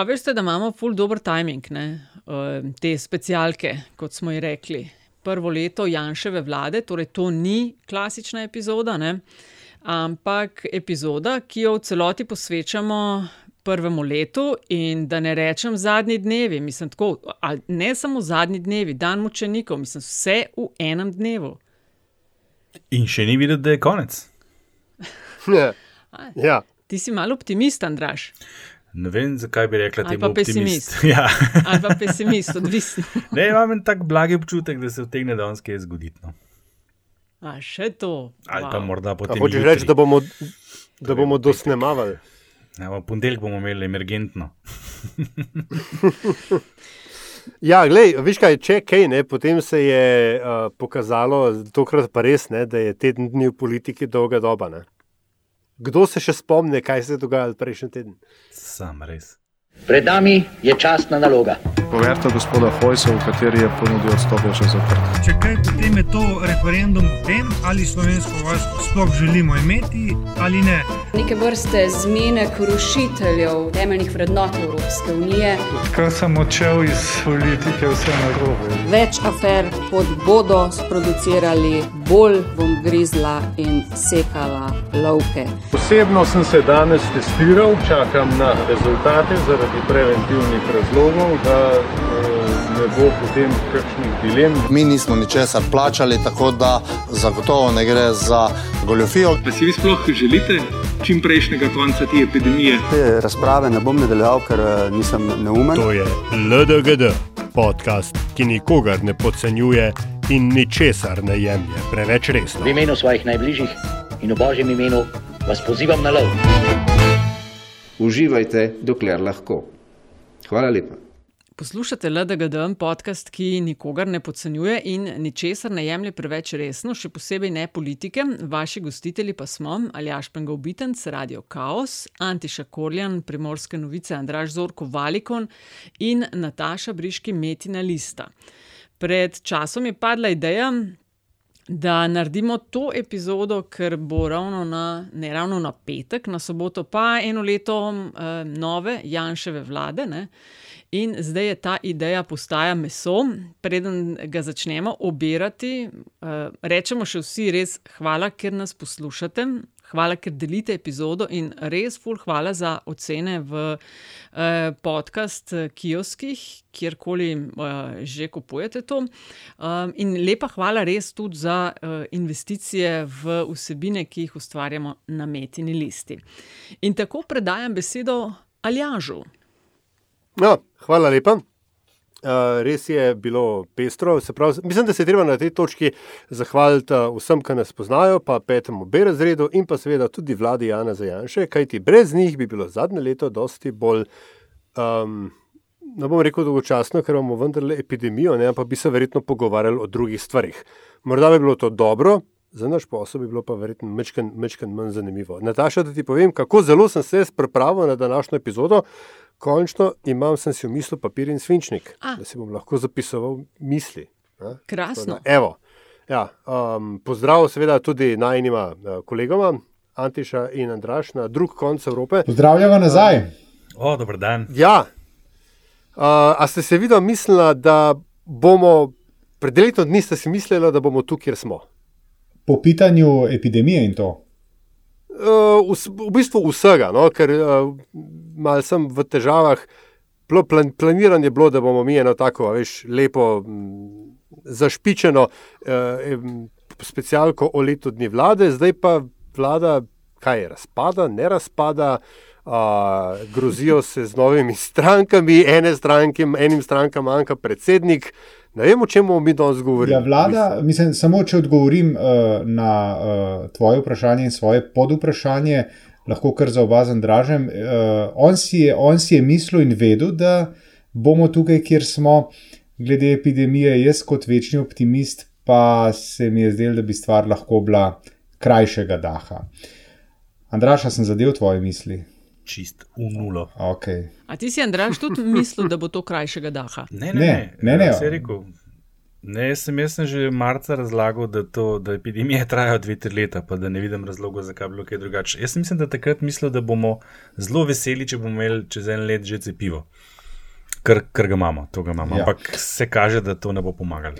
A veste, da imamo full dobro timing, ne? Eh, te specialke, kot smo ji rekli. Prvo leto Janševe vlade, torej to ni klasična epizoda, ne? ampak epizoda, ki jo v celoti posvečamo prvemu letu in da ne rečem zadnji dnevi, mislim tako, ne samo zadnji dnevi, dan mučenikov, mislim vse v enem dnevu. In še ni videti, da je konec. Ja. ja. Ti si malo optimist, Andraš. Ne vem, zakaj bi rekla temu. Pa pesimist. Ja. Ali pa pesimist, odvisno. ne, imam en tak blagi občutek, da se vtegne danes kaj zgoditi. No. A še to. Ali wow. pa morda potem. Hočeš reči, da bomo, da bomo dosnemavali. Ja, v ponedeljek bomo imeli emergentno. ja, gledaj, veš kaj, če kaj, ne, potem se je uh, pokazalo, tokrat pa res, ne, da je teden dni v politiki dolga doba. Ne. Kdo se še spomni, kaj se je dogajalo prejšnji teden? Sam res. Pred nami je časna naloga. Poverta gospoda Hojsa, v kateri je ponudil odstopil še zaprt. Če kaj, potem je to referendum o tem, ali slovensko vojsko sploh želimo imeti ali ne. Neke vrste zmenek rušiteljev temeljnih vrednot Evropske unije. Kar sem odšel iz politike, vse na robe. Več afer, kot bodo sproducirali, bolj bom grizla in sekala lovke. Osebno sem se danes testiral, čakam na rezultate zaradi preventivnih razlogov, da ne bo potem kakšnih dilem. Mi nismo ničesar plačali, tako da zagotovo ne gre za goljofijo. Pa si vi sploh želite čim prejšnjega konca te epidemije? Te razprave ne bom nadaljeval, ker nisem neumen. To je LDGD, podcast, ki nikogar ne podcenjuje in ničesar ne jemlje preveč resno. V imenu svojih najbližjih in v božjem imenu vas pozivam na lov. Uživajte, dokler lahko. Hvala lepa. Poslušate LDGDM podcast, ki nikogar ne podcenjuje in ničesar ne jemlje preveč resno, še posebej ne politike. Vaši gostitelji pa smo Aljaš Pengal Bitenc, Radio Chaos, Antiša Korjan, Primorske novice, Andraš Zorko Valikon in Nataša Briški Metina Lista. Pred časom je padla ideja, da naredimo to epizodo, ker bo ravno na, ne ravno na petek, na soboto pa eno leto eh, nove Janševe vlade. Ne? In zdaj je ta ideja postaja meso, preden ga začnemo obirati. Uh, rečemo še vsi res hvala, ker nas poslušate, hvala, ker delite epizodo in res ful hvala za ocene v uh, podcast kioskih, kjerkoli uh, že kupujete to. Um, in lepa hvala res tudi za uh, investicije v vsebine, ki jih ustvarjamo na metini listi. In tako predajam besedo Aljažu. No, hvala lepa. Uh, res je bilo pestro. Pravi, mislim, da se treba na tej točki zahvaliti vsem, ki nas poznajo, pa petemu B razredu in pa seveda tudi vladi Jana Zajanše, kajti brez njih bi bilo zadnje leto dosti bolj, um, ne bom rekel dolgočasno, ker imamo vendarle epidemijo, ne, pa bi se verjetno pogovarjali o drugih stvarih. Morda bi bilo to dobro, za naš posel bi bilo pa verjetno mečken manj zanimivo. Nataša, da ti povem, kako zelo sem se pripravil na današnjo epizodo. Končno imam si v mislih papir in svinčnik, A. da si bom lahko zapisoval misli. Ne? Krasno. Evo, ja, um, pozdrav, seveda, tudi najnima uh, kolegoma, Antiša in Andraš na drug koncu Evrope. Pozdravljamo nazaj. Um, o, dober dan. Ja. Uh, a ste se videli, mislila, da bomo pred letom dni ste si mislili, da bomo tu, kjer smo? Po pitanju epidemije in to. Uh, v, v bistvu vsega, no? ker uh, malo sem v težavah. Plan, planiranje je bilo, da bomo mi eno tako, veš, lepo, m, zašpičeno eh, specialko o letu dni vlade, zdaj pa vlada, kaj je, razpada, ne razpada, a, grozijo se z novimi strankami, ene stranke, enim strankam manjka predsednik. Ne vem, o čem bomo mi danes govorili. Ja, vlada, mislim, samo če odgovorim uh, na uh, tvoje vprašanje in svoje podvprašanje, lahko kar za oba zandražem. Uh, on, on si je mislil in vedel, da bomo tukaj, kjer smo, glede epidemije. Jaz, kot večni optimist, pa se mi je zdelo, da bi stvar lahko bila krajšega daha. Andraša, sem zadev tvoje misli čist v nulo. Okay. A ti si, Andraš, tudi mislil, da bo to krajšega daha? Ne, ne, ne. ne, ne, ne. ne. Rekel, Ne, jaz sem, jaz sem že marca razlagal, da, to, da epidemije trajajo dve, tri leta, pa da ne vidim razloga, zakaj bi bilo kaj drugače. Jaz mislim, da takrat mislil, da bomo zelo veseli, če bomo imeli čez en let že cepivo. Ker, ker ga imamo, to ga imamo. Ja. Ampak se kaže, da to ne bo pomagalo.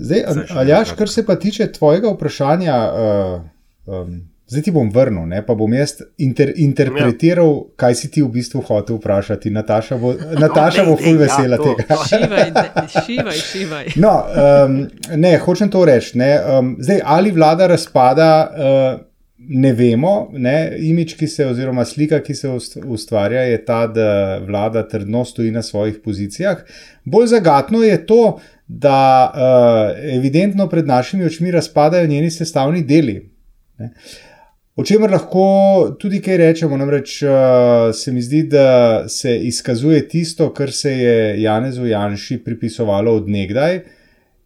Zdaj, Aljaš, kar se pa tiče tvojega vprašanja, uh, um, Zdaj ti bom vrnil, ne? pa bom jaz inter, interpretiral, ja. kaj si ti v bistvu hotel vprašati. Nataša bo, Nataša bo ful vesela ja, tega. šivaj, šivaj, šivaj. No, um, ne, hočem to reči. Um, zdaj, ali vlada razpada, uh, ne vemo. Ne? Imič, ki se, oziroma slika, ki se ustvarja, je ta, da vlada trdno stoji na svojih pozicijah. Bolj zagatno je to, da uh, evidentno pred našimi očmi razpadajo njeni sestavni deli. Ne? O čemer lahko tudi kaj rečemo, namreč uh, se mi zdi, da se izkazuje tisto, kar se je Janezu Janši pripisovalo odnegdaj,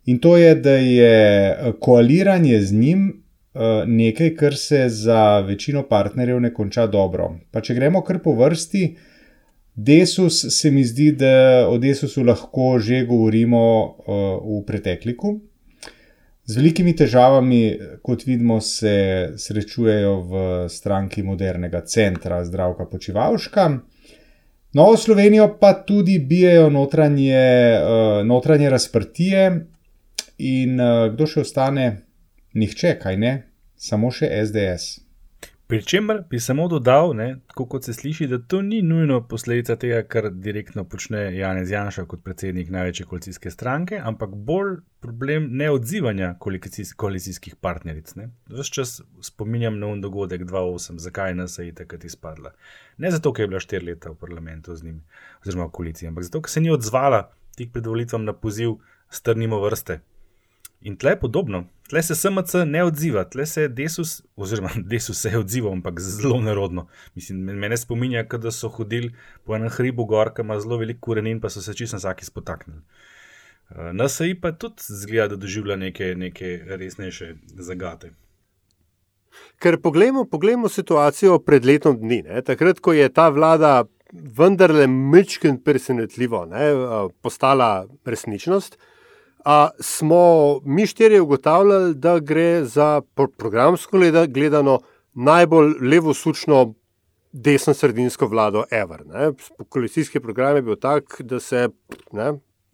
in to je, da je eh, koaliranje z njim uh, nekaj, kar se za večino partnerjev ne konča dobro. Pa če gremo kar po vrsti, Desus se mi zdi, da o Desusu lahko že govorimo v pretekliku. Z velikimi težavami, kot vidimo, se srečujejo v stranki modernega centra Zdravka Počivalška. Novo Slovenijo pa tudi bijajo notranje, uh, notranje razprtije, in uh, kdo še ostane? Nihče, kaj ne, samo še SDS. Pri čemer bi samo dodal, ne, kot se sliši, da to ni nujno posledica tega, kar direktno počne Janez Janša kot predsednik največje koalicijske stranke, ampak bolj problem neodzivanja koalicijskih partneric. Ves čas spominjam na un dogodek 2.8, zakaj je NSA takrat izpadla. Ne zato, ker je bila štiri leta v parlamentu z njim, oziroma v koaliciji, ampak zato, ker se ni odzvala tik pred volitvami na poziv strnimo vrste. In tle je podobno, tle se SMC ne odziva, tle se Desus, oziroma Desus se je odzival, ampak zelo nerodno. Mislim, mene spominja, da so hodili po enem hribu gor, ki ima zelo velik korenin, pa so se čisto vsaki spotaknili. Eh, Na SAI pa tudi zgleda, da doživlja neke, neke resnejše zagate. Ker poglejmo, poglejmo situacijo pred letom dni, ne? takrat, ko je ta vlada vendarle mečken presenetljivo ne? Eh, postala resničnost a, smo mi štirje ugotavljali, da gre za programsko gledano najbolj levo-sučno desno-sredinsko vlado Ever. Koalicijski program je bil tak, da se ne,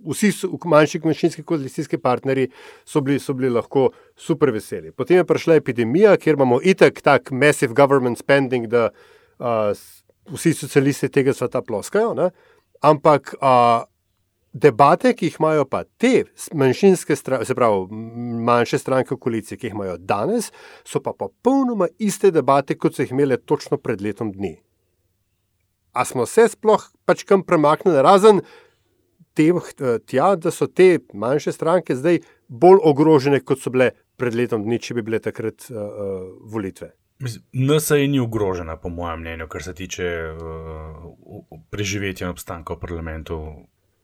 vsi manjši manjšinski koalicijski partnerji so bili, so bili lahko super veseli. Potem je prišla epidemija, kjer imamo itek tak massive government spending, da a, vsi socialisti tega sveta ploskajo. Ne? Ampak a, debate, ki jih imajo pa te manjšinske se pravi manjše stranke v koaliciji, ki jih imajo danes, so pa popolnoma iste debate, kot so jih imele točno pred letom dni. A smo se sploh pač kam premaknili, razen tem, tja, da so te manjše stranke zdaj bolj ogrožene, kot so bile pred letom dni, če bi bile takrat uh, uh, volitve. NSA ni ogrožena, po mojem mnenju, kar se tiče uh, preživetja in obstanka v parlamentu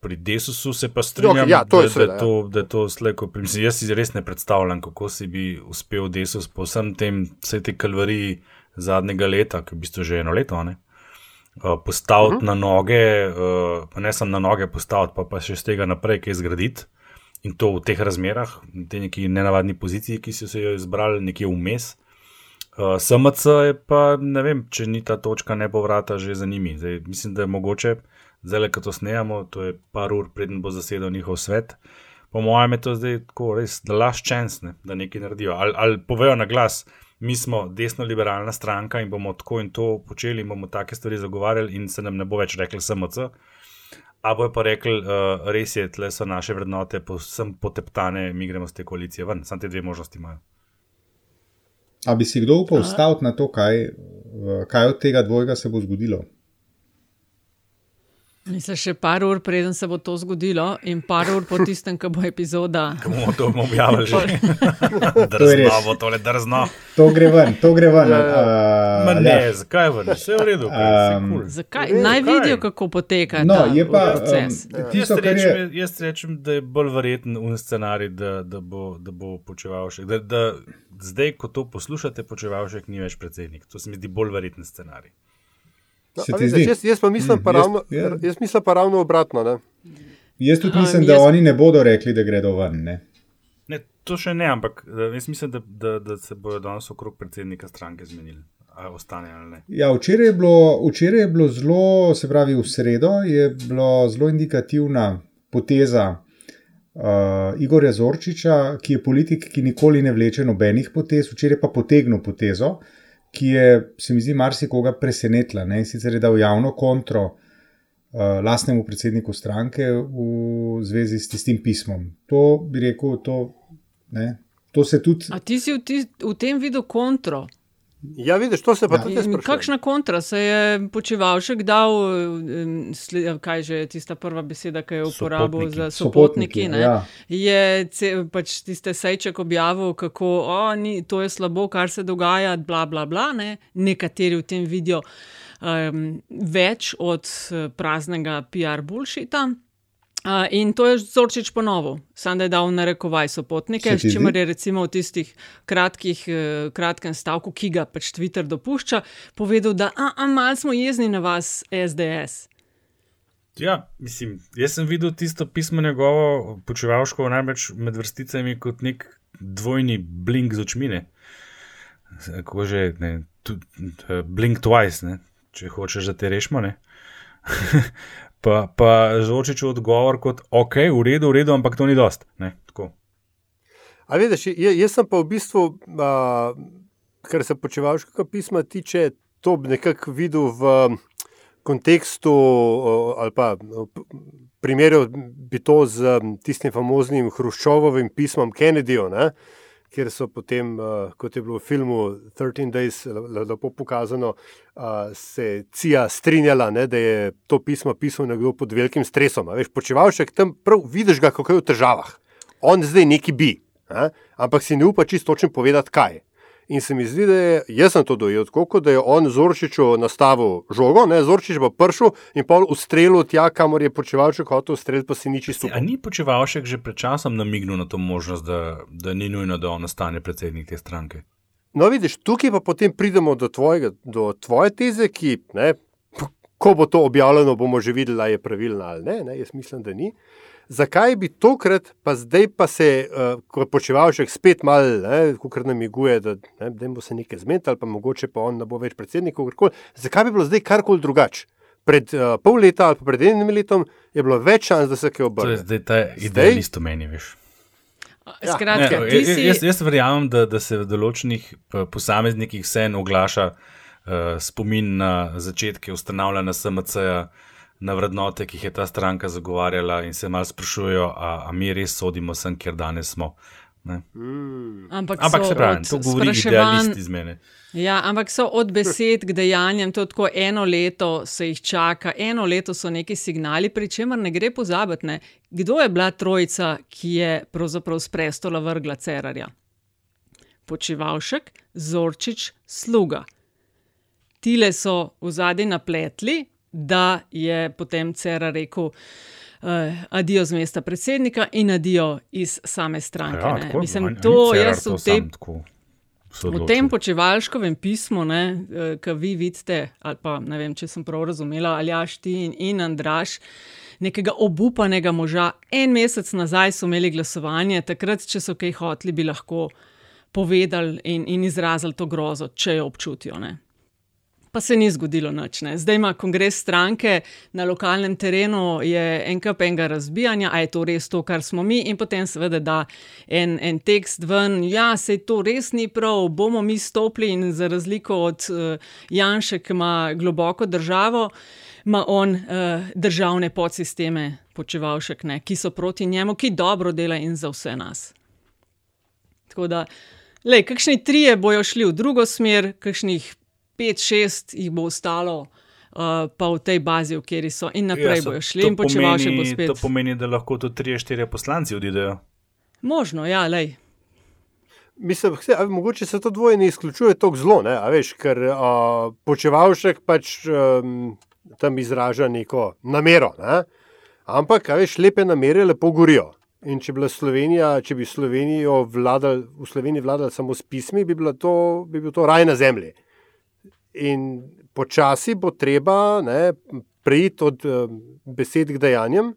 pri Desusu se pa strinjam, ja, to da, seveda, da, to, da je to slejko. Jaz si res ne predstavljam, kako si bi uspel Desus po vsem tem, vse te kalvariji zadnjega leta, ki je v bistvu že eno leto, ne, postaviti uh -huh. na noge, pa ne samo na noge postaviti, pa, pa še z tega naprej kaj zgraditi. In to v teh razmerah, v tej neki nenavadni poziciji, ki so se jo izbrali, nekje vmes. Uh, SMC je pa ne vem, če ni ta točka nepovrata že za njimi. Zdaj, mislim, da je mogoče zdaj, ko to snemamo, to je par ur, preden bo zasedel njihov svet. Po mojem je to zdaj tako res, da laš čens, ne, da nekaj naredijo. Ali, ali povejo na glas, mi smo desno-liberalna stranka in bomo tako in to počeli, in bomo take stvari zagovarjali, in se nam ne bo več rekli SMC. A bojo pa rekli, uh, res je, tle so naše vrednote povsem poteptane, mi gremo z te koalicije ven. Sam te dve možnosti imajo. A bi si kdo upal staviti na to, kaj, kaj od tega dvojega se bo zgodilo? Mislim, še par ur, preden se bo to zgodilo, in par ur po tistem, ko bo epizoda. Ko bomo to objavili, že drzno, bo tole drzno. To gre ven, to gre ven. Uh, ne, zakaj ven, vse je v redu. Um, cool. zakaj? Naj vidijo, kako poteka. No, ta je pa proces. Um, tisto, jaz, rečem, je... jaz rečem, da je bolj verjeten un scenarij, da, da, bo, da bo počeval še. Da, da zdaj, ko to poslušate, počeval še ni več predsednik. To se mi zdi bolj verjeten scenarij. No, vidiš, jaz, jaz pa mislim, pa ravno, jaz, jaz mislim pa ravno obratno. Ne? Jaz tudi Um, mislim, jaz- da oni ne bodo rekli, da gredo ven. Ne? Ne, to še ne, ampak eh, jaz mislim, da, da, da se bodo danes okrog predsednika stranke zmenili. Ostane. Ja, včeraj, je bilo, včeraj je bilo zelo, se pravi, v sredo je bila zelo indikativna poteza uh, Igorja Zorčiča, ki je politik, ki nikoli ne vleče nobenih potez, včeraj pa potegnil potezo, ki je, se mi zdi, marsikoga presenetila. Ne? In sicer je dal javno kontro uh, lastnemu predsedniku stranke v zvezi s tistim pismom. To bi rekel, to, ne, to se tudi. A ti si v, ti, v tem videl kontro? Ja, vidiš, to se pa Ja. tudi sprašujem. Kakšna kontra se je počivalšek dal, sle- kaj že je tista prva beseda, ki jo je uporabil Sopotniki. za Sopotniki, sopotniki? ne? ja. Je ce, pač tiste sejček objavil, kako o, ni, to je slabo, kar se dogaja, bla, bla, bla. Ne? Nekateri v tem vidijo um, več od eh, praznega PR bulšita. Uh, in to je Zorčič ponovil, sam da je dal narekovaj sopotnike, s čimer je recimo v tistih kratkih, eh, kratkem stavku, ki ga pač Twitter dopušča, povedal, da a, a, malo smo jezni na vas, SDS. Ja, mislim, jaz sem videl tisto pismo njegovo, počevalško, največ med vrsticami kot nek dvojni blink z očmine. Kako že, ne, tu, eh, blink twice, ne, če hočeš, da te rešimo. ne. pa pa Žočič odgovor kot, ok, v redu, v redu, ampak to ni dost. Ne, tako. A vidiš, jaz, sem pa v bistvu, a, kar se počevalškega pisma tiče, to nekako videl v kontekstu ali pa o, p- primerjal bi to z tistim famoznim Hruščovovim pismom Kennedyju, ne? Kjer so potem, a, kot je bilo v filmu 13 Days le- lepo pokazano, a, se CIA strinjala, ne, da je to pismo pisal nekdo pod velikim stresom. a Veš, počevalšek tam prav vidiš ga, kako je v težavah. On zdaj neki bi, ne? ampak si ne upa čisto točno povedati, kaj. In se mi zdi, da je, jaz sem to dojel tako, kot da je on Zorčiču nastavil žogo, ne, Zorčič pa pršil in pol ustrelil tja, kamor je počevalček hotel ustreliti, pa si ni čisto. A ni počevalšek že pred časom namignil na to možnost, da, da ni nujno, da on ostane predsednik te stranke? No, vidiš, tukaj pa potem pridemo do, tvojega, do tvoje teze, ki, ne, ko bo to objavljeno, bomo že videli, ali je pravilna ali ne, ne. Jaz mislim, da ni. Zakaj bi tokrat, pa zdaj pa se, uh, ko počevalšek spet malo, kot namiguje, da ne, dajmo se nekaj zmeniti, ali pa mogoče pa on ne bo več predsednik, kakorkoli, zakaj bi bilo zdaj karkoli drugače? Pred uh, pol leta ali pred enim letom je bilo več šans, da se kaj To je obrne. zdaj ta idealist v meni, veš. Ja. Skratka, Ne, si. jaz, jaz verjamem, da, da se v določenih eh, posameznikih vseeno oglaša uh, spomin na začetke ustanavljanja SMC-ja, na vrednote, ki jih je ta stranka zagovarjala, in se malo sprašujejo, a, a mi res sodimo sem, kjer danes smo. Ne? Mm. Ampak, Ampak se pravi, to govori idealist iz mene. Ja, ampak so od besed k dejanjem, to tako eno leto se jih čaka, eno leto so neki signali, pri čemer ne gre pozabiti, ne, kdo je bila trojica, ki je pravzaprav s prestola vrgla Cerarja. Počivalšek, Zorčič, sluga. Tile so v zadnji napletli, da je potem Cerar rekel. Uh, adijo z mesta predsednika in adijo iz same stranke. Ja, ne. tako, Mislim, ni to Cerar jaz v tej se V tem počevalškovem pismu, ki vi vidite, ali pa ne vem, če sem prav razumela, ali jaš ti in, in Andraš, nekega obupanega moža. En mesec nazaj so imeli glasovanje, takrat, če so kaj hoteli, bi lahko povedali in, in izrazili to grozo, če jo občutijo. Ne. Pa se ni zgodilo nič. Ne. Zdaj ima kongres stranke na lokalnem terenu, je en kup enega razbijanja, a je to res to, kar smo mi, in potem seveda da en, en tekst ven, ja, se to res ni prav, bomo mi stopili in za razliko od uh, Janša, ki ima globoko državo, ima on uh, državne podsisteme, počevalšek, ne, ki so proti njemu, ki dobro dela in za vse nas. Tako da, kakšni trije bojo šli v drugo smer, kakšnih pet, šest jih bo ostalo, uh, pa v tej bazi, v kateri so, in naprej Ja, so- bojo šli, to in počevalšek bo pomeni- spet. To pomeni, da lahko tudi tri, štiri poslanci odidejo. Možno, ja, lej. Mislim, vse, a, mogoče se to dvoje ne izključuje tako zelo, ne, a veš, ker a, počevalšek pač um, tam izraža neko namero. Ne? Ampak, a veš, lepe namere lepo gorijo. In če, Slovenija, če bi Slovenijo vladal, v Sloveniji vladali samo s pismi, bi, to, bi bil to raj na zemlji. In počasi bo treba ne, preiti od um, besed k dejanjem.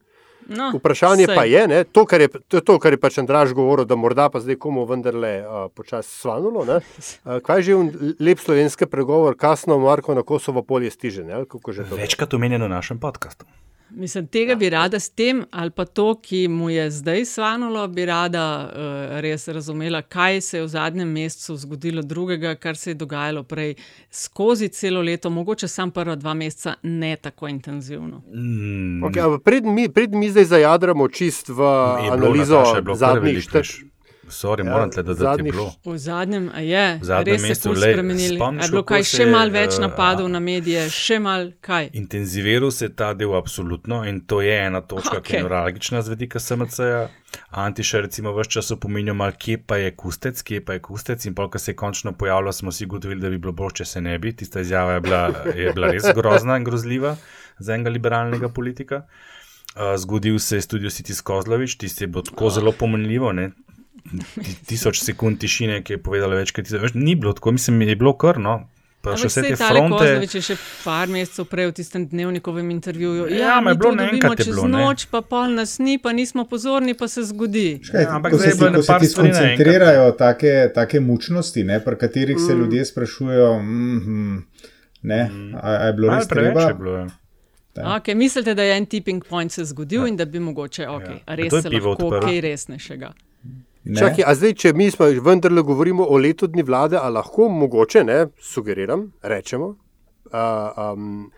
No, Vprašanje sej. pa je, ne, to, kar je, to je to, kar je pač Andraž govoril, da morda pa zdaj komu vendarle uh, počasi svanulo. ne. Uh, kaj je že lep slovenski pregovor, kasno Marko na Kosovo polje stiže? Ne, ali kako že to gre? Večkrat omenjeno v našem podkastu. Mislim, tega bi rada s tem, ali pa to, ki mu je zdaj svanulo, bi rada uh, res razumela, kaj se je v zadnjem mesecu zgodilo drugega, kar se je dogajalo prej skozi celo leto, mogoče sam prva dva meseca ne tako intenzivno. Mm, Okay, preden mi, pred mi zdaj zajadramo čist v je analizo zadnjih veliko, štet. veš. Sorry, Ja, moram te dodati, zadnjih je bilo. V zadnjem, a je, V zadnjem res se mesecu, je spomniš, je bilo kaj se še je, mal več eh, napadov na medije, še mal kaj. Intenziviral se je ta del, absolutno, in to je ena točka, okay. ki je neuralgična z vidika SMC-ja. Antiša, recimo, vse čas opominja, malo, kje pa je kustec, kje pa je kustec. In polk se je končno pojavilo, smo si ugotovili, da bi bilo bolje, če se ne bi. Tista izjava je bila, je bila res grozna in grozljiva za enega liberalnega politika. Uh, zgodil se je studio City Skozlovič, tisti je bilo tako zelo pomenljivo. Ne? Ti- Tisoč sekund tišine, ki je povedala več kot tisoč. Ni bilo tako, mislim, je bilo kar no. Pa še vse te fronte. Kozlovič je še par mesecev prej v tistem dnevnikovem intervjuju. Ja, Ja, je bilo je čez bilo, ne. noč, pa pol nas ni, pa nismo pozorni, pa se zgodi. Kaj, Ja, ampak se zdaj ko se par ti stvari naenkrat, skoncentrirajo take, take mučnosti, ne, pri katerih se Mm. ljudje sprašujejo, mm, ne, a, a je bilo res treba. je bilo. ja. Okay, mislite, da je en tipping point se zgodil in da bi mogoče okay, Ja. res se lahko odprl? kaj resnejšega. Ne. Čakaj, a zdaj, če mi smo vendarle govorimo o letu dni vlade, a lahko mogoče, ne, sugeriram, rečemo, uh, um,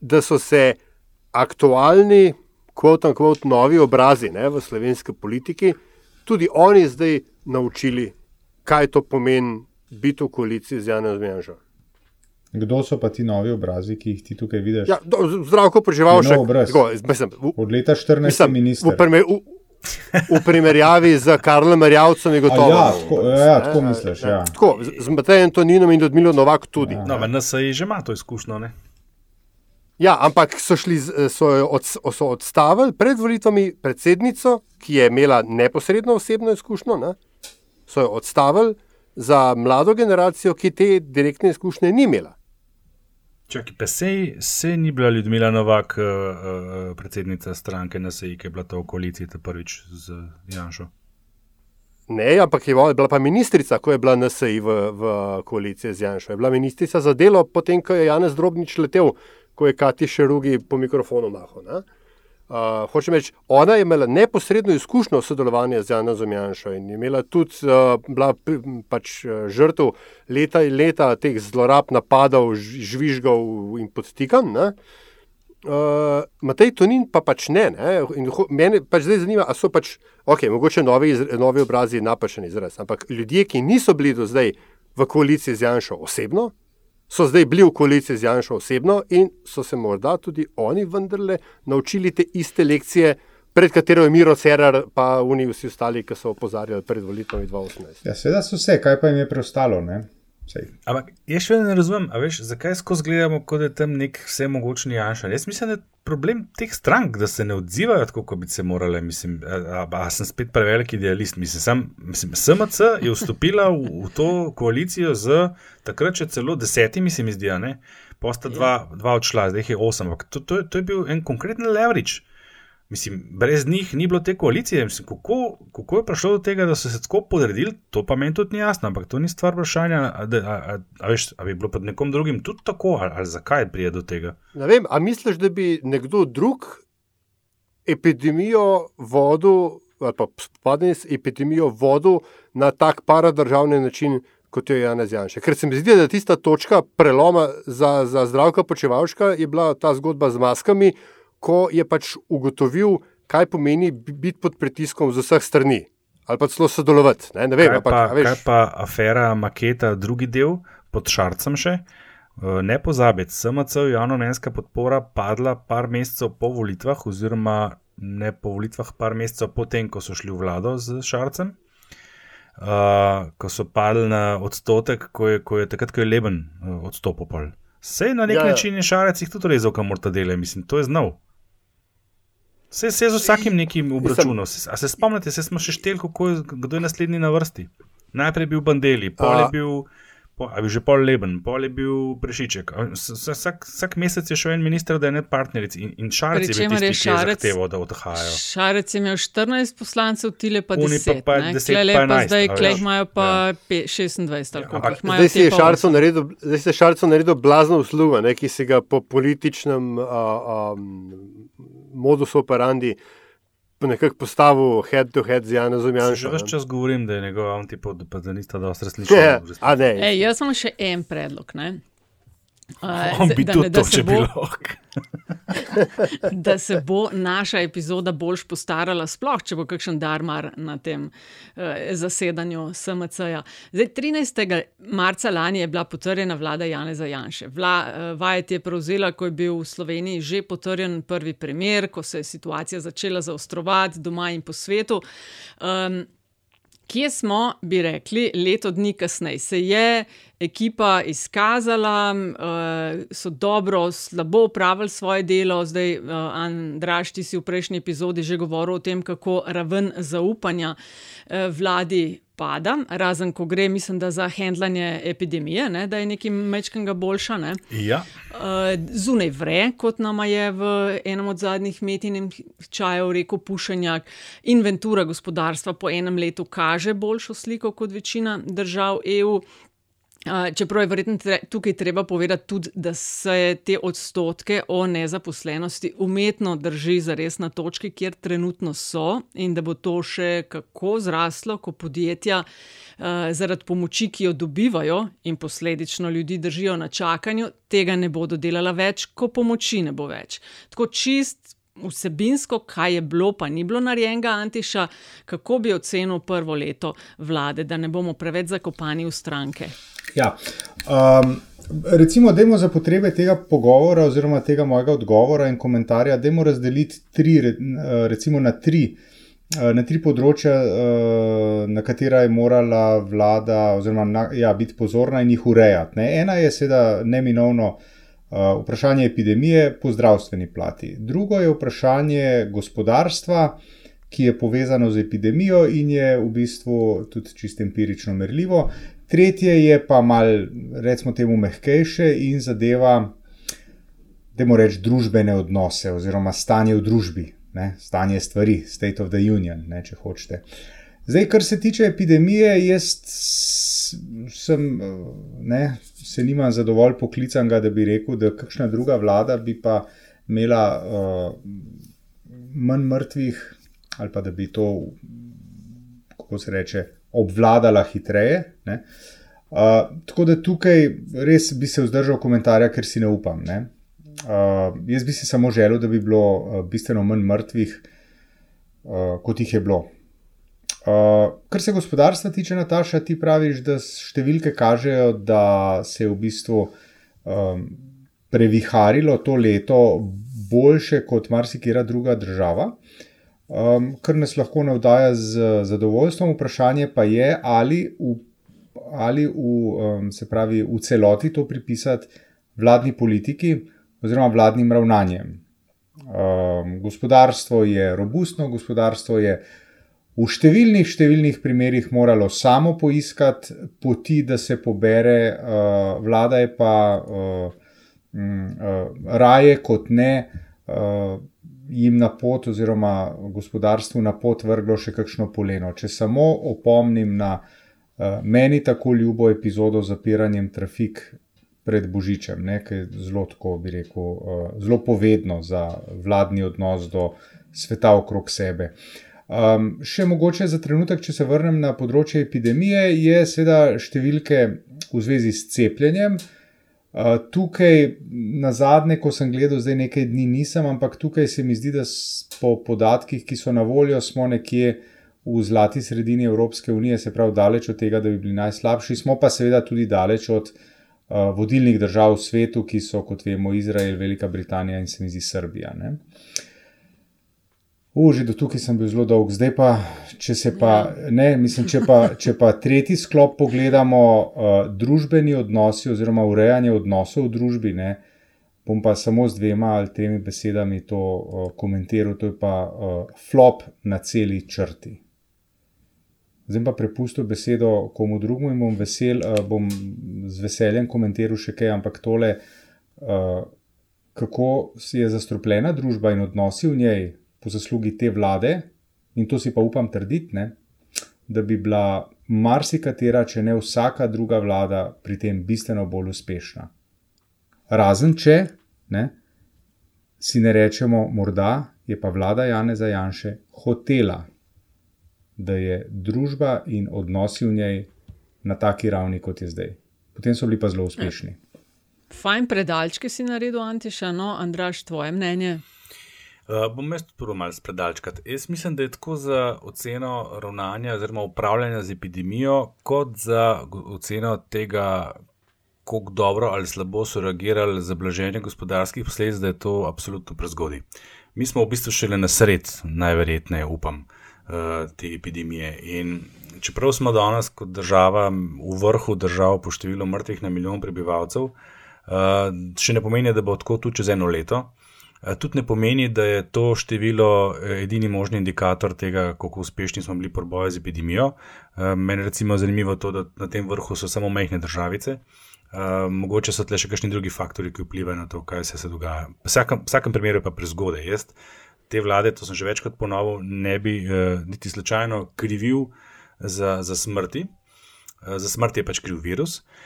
da so se aktualni, kvot in kvot, novi obrazi ne, v slovenski politiki, tudi oni zdaj naučili, kaj to pomeni biti v koaliciji z Janem Janžo. Kdo so pa ti novi obrazi, ki jih ti tukaj vidiš? Ja, do- zdravko preživel še obraz. Mislim, v, Od leta 14 je minister. v, v, v primerjavi z Karlom Marjavcem je gotovo. ja, tako- ja, tako misliš, ja. Tako, z, Matejem Toninom in Ludmilo Novak tudi. No, v NSA že ima to izkušnjo. Ne? Ja, ampak so, šli, so, od, so odstavili pred volitvami predsednico, ki je imela neposredno osebno izkušnjo, ne? so jo odstavili za mlado generacijo, ki te direktne izkušnje ni imela. Čakaj, pa sej, sej ni bila Ljudmila Novak, uh, uh, predsednica stranke NSA, ki je bila ta v koaliciji ta prvič z Janšo. Ne, ampak je bila pa ministrica, ko je bila NSI v, v koaliciji z Janšo. Je bila ministrica za delo, potem ko je Janez Drobnič letel, ko je Kati Šerugi po mikrofonu mahal. Uh, hočem reči, ona je imela neposredno izkušnjo sodelovanja z Janezom Janšo in je imela tudi uh, bila pač, žrtev leta in leta teh zlorab, napadov, žvižgov in podtikanj. Uh, Matej Tonin pa pač ne. ne? In ho- Mene pač zdaj zanima, ali so pač, ok, mogoče novi, novi obrazi napačen izraz, ampak ljudje, ki niso bili do zdaj v koaliciji z Janšo osebno, so zdaj bili v koaliciji z Janšo osebno in so se morda tudi oni vendarle naučili te iste lekcije, pred katero je Miro Cerar, pa oni vsi ostali, ki so opozarjali pred volitvami 2018. Ja, seveda so vse, kaj pa jim je preostalo. Ne? Sej. Ampak jaz še vedno ne razumem, a veš, zakaj skozi gledamo, kot da je tam nek vsemogočni Janša. Jaz mislim, da je problem teh strank, da se ne odzivajo tako, kot bi se morale. Mislim, a, a, a sem spet prevelik idealist. Mislim, sam, mislim, SMC je vstopila v, v to koalicijo z takrat še celo desetimi, se mi zdi, ne. Posta dva, dva odšla, zdaj je osem. To, to, je- to je bil en konkreten leverage. Mislim, brez njih ni bilo te koalicije. Mislim, kako, kako je prišlo do tega, da so se tako podredili, to pa meni tudi ni jasno. Ampak to ni stvar vprašanja, a, a, a, a, veš, a bi bilo pod nekom drugim tudi tako, ali, ali zakaj prije do tega. Ne vem, a misliš, da bi nekdo drug epidemijo vodil, ali pa spopadanje s epidemijo vodil na tak paradržavni način, kot jo je Janez Janša? Ker se mi zdi, da tista točka preloma za, za zdravka počevalška je bila ta zgodba z maskami, ko je pač ugotovil, kaj pomeni bi- biti pod pritiskom z vseh strani. Ali pa celo sodelovati. Ne, ne vem, kaj, ampak, pa, a veš, kaj pa afera Maketa, drugi del pod Šarcem še? Eh, Ne pozabiti, SMC javno-mnenjska podpora padla par mesecev po volitvah, oziroma ne po volitvah, par mesecev potem, ko so šli v vlado z Šarcem. Uh, ko so padli na odstotek, ko je, ko je takrat, ko je Leben uh, odstopil. pol. Sej na nek Ja, ja, ja. način je Šarec jih tudi rezal, kamor ta dele, mislim, to je znal. Vse se je z vsakim nekim obračunal. Se- A se spomnite, se smo še šteli, kako je, kdo je naslednji na vrsti. Najprej je bil Bandeli, pol je bil, Ali je že pol leben, pol je bil prešiček. Vsak, vsak mesec je šel en minister, da je ne partneric in, in šarec je bil tisti, ki je zahteval, da odhajajo. Šarec je imel 14 poslancev, tile pa 10. Oni pa, pa 10 Klele pa pa 11, zdaj, a klej imajo pa Ja. pe- 26 ali koliko ampak. Zdaj si pa naredil, zdaj si je Šarco naredil blazno uslugo, ne, ki si ga po političnem a, a, modusu operandi nekako postavil head to head z Janezom Že Janšom. več ne. čas govorim, da je njegov antipod, pa da nista dosti resnični. Ja, a ne. Ej, jaz imam še en predlog. Ne? Uh, On bi da tudi ne- da to, se če bi bo- lahko. da se bo naša epizoda bolj postarala, sploh če bo kakšen darmar na tem uh, zasedanju SMC-ja. Zdaj, 13. marca lani je bila potrjena vlada Janeza Janše. Vla, uh, vajeti je prevzela, ko je bil v Sloveniji že potrjen prvi primer, ko se je situacija začela zaostrovati doma in po svetu. Um, Kje smo, bi rekli, leto dni kasneje? Se je ekipa izkazala, uh, so dobro, slabo upravili svoje delo. Zdaj, uh, Andraš, ti si v prejšnji epizodi že govoril o tem, kako raven zaupanja uh, vladi pada, razen ko gre, mislim, da za handlanje epidemije, ne, da je nekaj mečkega boljša. Ne. Ja. Uh, zunaj vre, kot nam je v enem od zadnjih metinih čajev rekel Pušenjak. Inventura gospodarstva po enem letu kaže boljšo sliko kot večina držav EU. Čeprav je verjetno tre, tukaj treba povedati tudi, da se te odstotke o nezaposlenosti umetno drži za res na točki, kjer trenutno so, in da bo to še kako zraslo, ko podjetja uh, zaradi pomoči, ki jo dobivajo in posledično ljudi držijo na čakanju, tega ne bodo delala več, ko pomoči ne bo več. Tako čist. Vsebinsko, kaj je bilo, pa ni bilo narejenega, Antiša, kako bi ocenil prvo leto vlade, da ne bomo preveč zakopani v stranke. Ja. Um, recimo, da za potrebe tega pogovora, oziroma tega mojega odgovora in komentarja, da moramo razdeliti tri, eh, recimo na tri. eh, Na tri področja, eh, na katera je morala vlada oziroma ja, biti pozorna in jih urejati. Ne. Ena je seveda neminovno vprašanje epidemije po zdravstveni plati. Drugo je vprašanje gospodarstva, ki je povezano z epidemijo in je v bistvu tudi čisto empirično merljivo. Tretje je pa mal, recimo temu, mehkejše in zadeva, da moramo reči, družbene odnose oziroma stanje v družbi, ne? stanje stvari, state of the union, ne? če hočete. Zdaj, kar se tiče epidemije, jaz sem, ne, se nimam za dovolj poklicanega, da bi rekel, da kakšna druga vlada bi pa imela uh, manj mrtvih, ali pa da bi to, kako se reče, obvladala hitreje. Ne. Uh, tako da tukaj res bi se vzdržal komentarja, ker si ne upam. Ne. Uh, jaz bi si samo želel, da bi bilo uh, bistveno manj mrtvih, uh, kot jih je bilo. Uh, kar se gospodarstva tiče, Nataša, ti praviš, da številke kažejo, da se je v bistvu um, previharilo to leto boljše kot marsikera druga država, um, kar nas lahko navdaja z zadovoljstvom. Vprašanje pa je, ali v, ali v, um, se pravi, v celoti to pripisati vladni politiki oziroma vladnim ravnanjem. Um, gospodarstvo je robustno, gospodarstvo je v številnih, številnih primerjih moralo samo poiskati poti, da se pobere, uh, vlada je pa uh, mm, uh, raje kot ne uh, jim na pot, oziroma gospodarstvu na pot vrglo še kakšno poleno. Če samo opomnim na uh, meni tako ljubo epizodo z zapiranjem trafik pred Božičem, ne, ki je zelo, tako bi rekel, uh, zelo povedno za vladni odnos do sveta okrog sebe. Um, še mogoče za trenutek, če se vrnem na področje epidemije, je seveda številke v zvezi s cepljenjem. Uh, tukaj, na zadnje, ko sem gledal, zdaj nekaj dni nisem, ampak tukaj se mi zdi, da po podatkih, ki so na voljo, smo nekje v zlati sredini Evropske unije, se pravi, daleč od tega, da bi bili najslabši, smo pa seveda tudi daleč od uh, vodilnih držav v svetu, ki so, kot vemo, Izrael, Velika Britanija in se mi zdi Srbija. Ne? Uži, do tukaj sem bil zelo dolg, zdaj pa, če se pa, ne, mislim, če pa, če pa tretji sklop pogledamo, uh, družbeni odnosi oziroma urejanje odnosov v družbi, ne, bom pa samo z dvema ali tremi besedami to uh, komentiral, to je pa uh, flop na celi črti. Zdaj pa prepustil besedo komu drugemu in bom, vesel, uh, bom z veseljem komentiral še kaj, ampak tole, uh, kako si je zastrupljena družba in odnosi v njej po zaslugi te vlade, in to si pa upam trditi, ne, da bi bila marsikatera, če ne vsaka druga vlada pri tem bistveno bolj uspešna. Razen če ne, si ne rečemo, morda je pa vlada Janeza Janše hotela, da je družba in odnosi v njej na taki ravni, kot je zdaj. Potem so bili pa zelo uspešni. Fajn predalčke si naredil, Antiša, no, Andraš, tvoje mnenje. Uh, bom jaz prvo malo spredalčkat. Jaz mislim, da je tako za oceno ravnanja oziroma upravljanja z epidemijo, kot za oceno tega, kako dobro ali slabo so reagirali za blaženje gospodarskih posledic, da je to absolutno prezgodaj. Mi smo v bistvu šele na sred, najverjetneje, upam, uh, te epidemije. In čeprav smo danes kot država v vrhu držav po številu mrtvih na milijon prebivalcev, uh, še ne pomeni, da bo tako tudi čez eno leto. Tudi ne pomeni, da je to število edini možni indikator tega, kako uspešni smo bili pri boju z epidemijo. Meni je zanimivo to, da na tem vrhu so samo mehke državice. Uh, mogoče so tle še kakšni drugi faktori, ki vplivajo na to, kaj se, se dogaja. V vsakem, vsakem primeru je pa prezgodaj. Jaz te vlade, to sem že večkrat ponovil, ne bi uh, niti slučajno krivil za, za smrti. Uh, za smrt je pač kriv virus. Uh,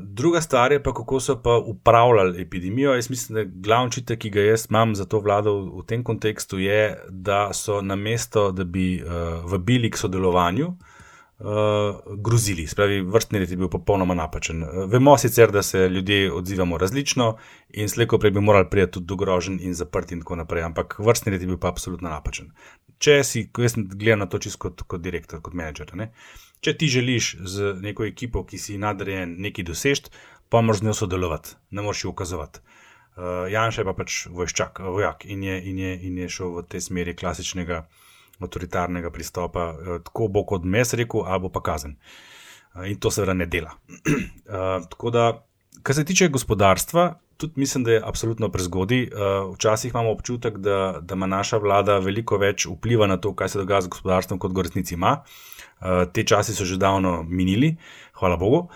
druga stvar je pa, kako so pa upravljali epidemijo. Jaz mislim, da glavni čitek, ki ga jaz imam za to vlado v, v tem kontekstu, je, da so na mesto, da bi uh, vabili k sodelovanju, uh, uh, grozili. Spravi, vrstni red je bil popolnoma napačen. Uh, vemo sicer, da se ljudje odzivamo različno in slejko prej bi morali priti tudi do grožen in zaprt in tako naprej, ampak vrstni red je bil pa absolutno napačen. Če si, ko jaz gledam na to čisto kot, kot direktor, kot menedžer, ne? Če ti želiš z neko ekipo, ki si nadrejen, nekaj dosežeti, pa moraš z njo sodelovati, ne moreš jo ukazovati. Uh, Janša je pa pač vojščak, vojak in je, in, je, in je šel v tej smeri klasičnega avtoritarnega pristopa, eh, tako bo kot mes rekel, ali pa kazen. Eh, in to seveda ne dela. Eh, tako da, kar se tiče gospodarstva, tudi mislim, da je absolutno prezgodaj. Včasih imamo občutek, da, da ima naša vlada veliko več vpliva na to, kaj se dogaja z gospodarstvom, kot ga resnici ima. Te časi so že davno minili, hvala Bogu.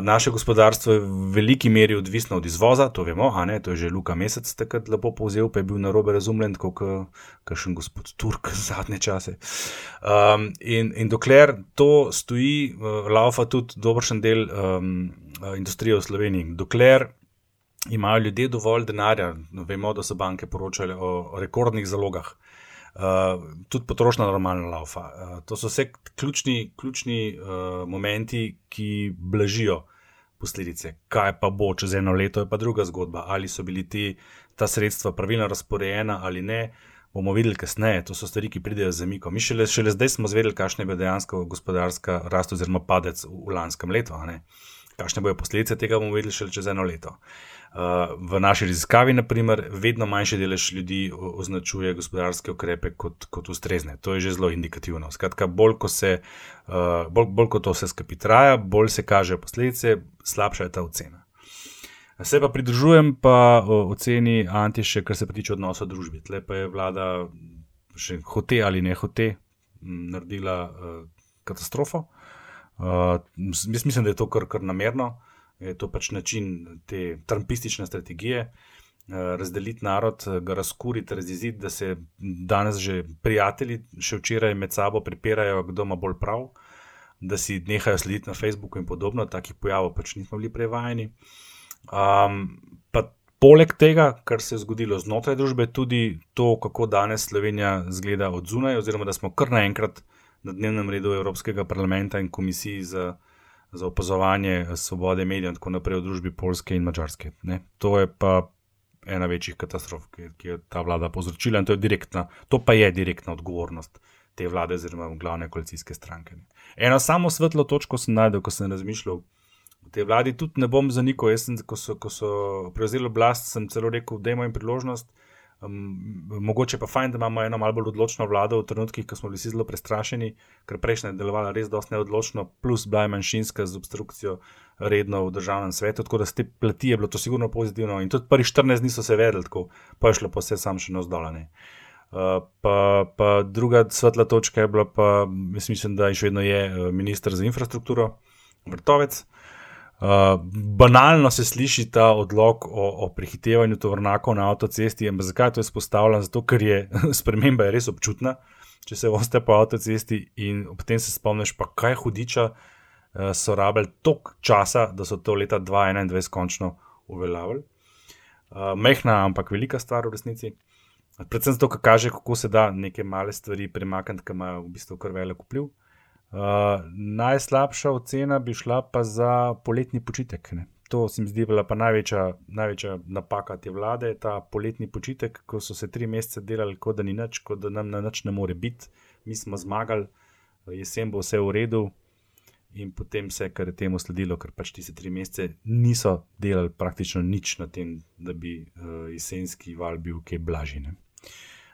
Naše gospodarstvo je v veliki meri odvisno od izvoza, to vemo, a ne, to je že Luka Mesec takrat lepo povzel, pa je bil na robe razumljen, kot kakšen gospod Turk zadnje čase. Um, in, in dokler to stoji, uh, laufa tudi dobršen del um, industrije v Sloveniji, dokler imajo ljudje dovolj denarja, vemo, da so banke poročale o rekordnih zalogah. Uh, tudi potrošnja normalno laufa. Uh, to so vse ključni, ključni uh, momenti, ki blažijo posledice. Kaj pa bo čez eno leto, je pa druga zgodba. Ali so bili ti, ta sredstva pravilno razporejena ali ne, bomo videli kasneje. To so stvari, ki pridejo z zamikom. Mi šele, šele zdaj smo zvedeli, kakšna je bila dejansko gospodarska rast oziroma padec v, v lanskem letu. Kakšne bojo posledice tega, bomo videli šele čez eno leto. Uh, v naši raziskavi, naprimer, vedno manjši delež ljudi označuje gospodarske ukrepe kot, kot ustrezne. To je že zelo indikativno. Skratka, bolj ko, se, bolj, bolj ko to vse skupaj traja, bolj se kažejo posledice, slabša je ta ocena. Se pa pridružujem pa oceni Antiše, kar se tiče odnosa v družbi. Tle pa je vlada, še hote ali ne hote, naredila uh, katastrofo. Uh, mislim, da je to kar, kar namerno. Uh, je to pač način te trumpistične strategije, eh, razdeliti narod, ga razkuriti, razjeziti, da se danes že prijatelji, še včeraj med sabo prepirajo, kdo ima bolj prav, da si nehajo slediti na Facebooku in podobno, takih pojavov pač nismo bili prevajeni. Um, pa poleg tega, kar se je zgodilo znotraj družbe, tudi to, kako danes Slovenija zgleda od zunaj, oziroma da smo kar naenkrat na dnevnem redu Evropskega parlamenta in komisiji za za opazovanje svobode medijev in tako naprej v družbi Polske in Mačarske. Ne? To je pa ena večjih katastrof, ki, ki je ta vlada povzročila in to, direktna, to pa je direktna odgovornost te vlade, oziroma glavne koalicijske stranke. Ne? Eno samo svetlo točko sem najdel, ko sem razmišljal. V tej vladi tudi ne bom zanikal. Jaz, sem, ko, so, ko so prevzeli oblast, sem celo rekel, da imamo priložnost, Um, mogoče pa fajn, da imamo eno malo bolj odločno vlado v trenutkih, ko smo bili zelo prestrašeni, ker prejšnja je delovala res dosti neodločno, plus bila je manjšinska z obstrukcijo redno v državnem svetu, tako da z te plati je bilo to sigurno pozitivno in tudi prvi 14 dni so se vedeli, tako pa je šlo pa vse sam še na zdolane. Uh, pa, pa druga svetla točka je bila, pa mislim, da je še vedno je ministr za infrastrukturo, Vrtovec. Uh, banalno se sliši ta odlog o, o prehitevanju tovornjakov na avtocesti, ampak zakaj to izpostavljam? Zato, ker je sprememba je res občutna, če se voste po avtocesti in potem se spomniš, pa kaj hudiča uh, so rabili toliko časa, da so to leta 2021 končno uveljavili. Uh, mehna, ampak velika stvar v resnici. Predvsem zato, ker kaže, kako se da neke male stvari premakniti, ki imajo v bistvu kar velik vpliv. Uh, najslabša ocena bi šla pa za poletni počitek. Ne. To se mi zdi bila pa največja, največja napaka te vlade, ta poletni počitek, ko so se tri mesece delali, kot da ni nič, kot da nam na nič ne more biti. Mi smo zmagali, jesen bo vse v redu, in potem se je kar temu sledilo, ker pač ti se tri mesece niso delali praktično nič na tem, da bi uh, jesenski val bil kaj blažji.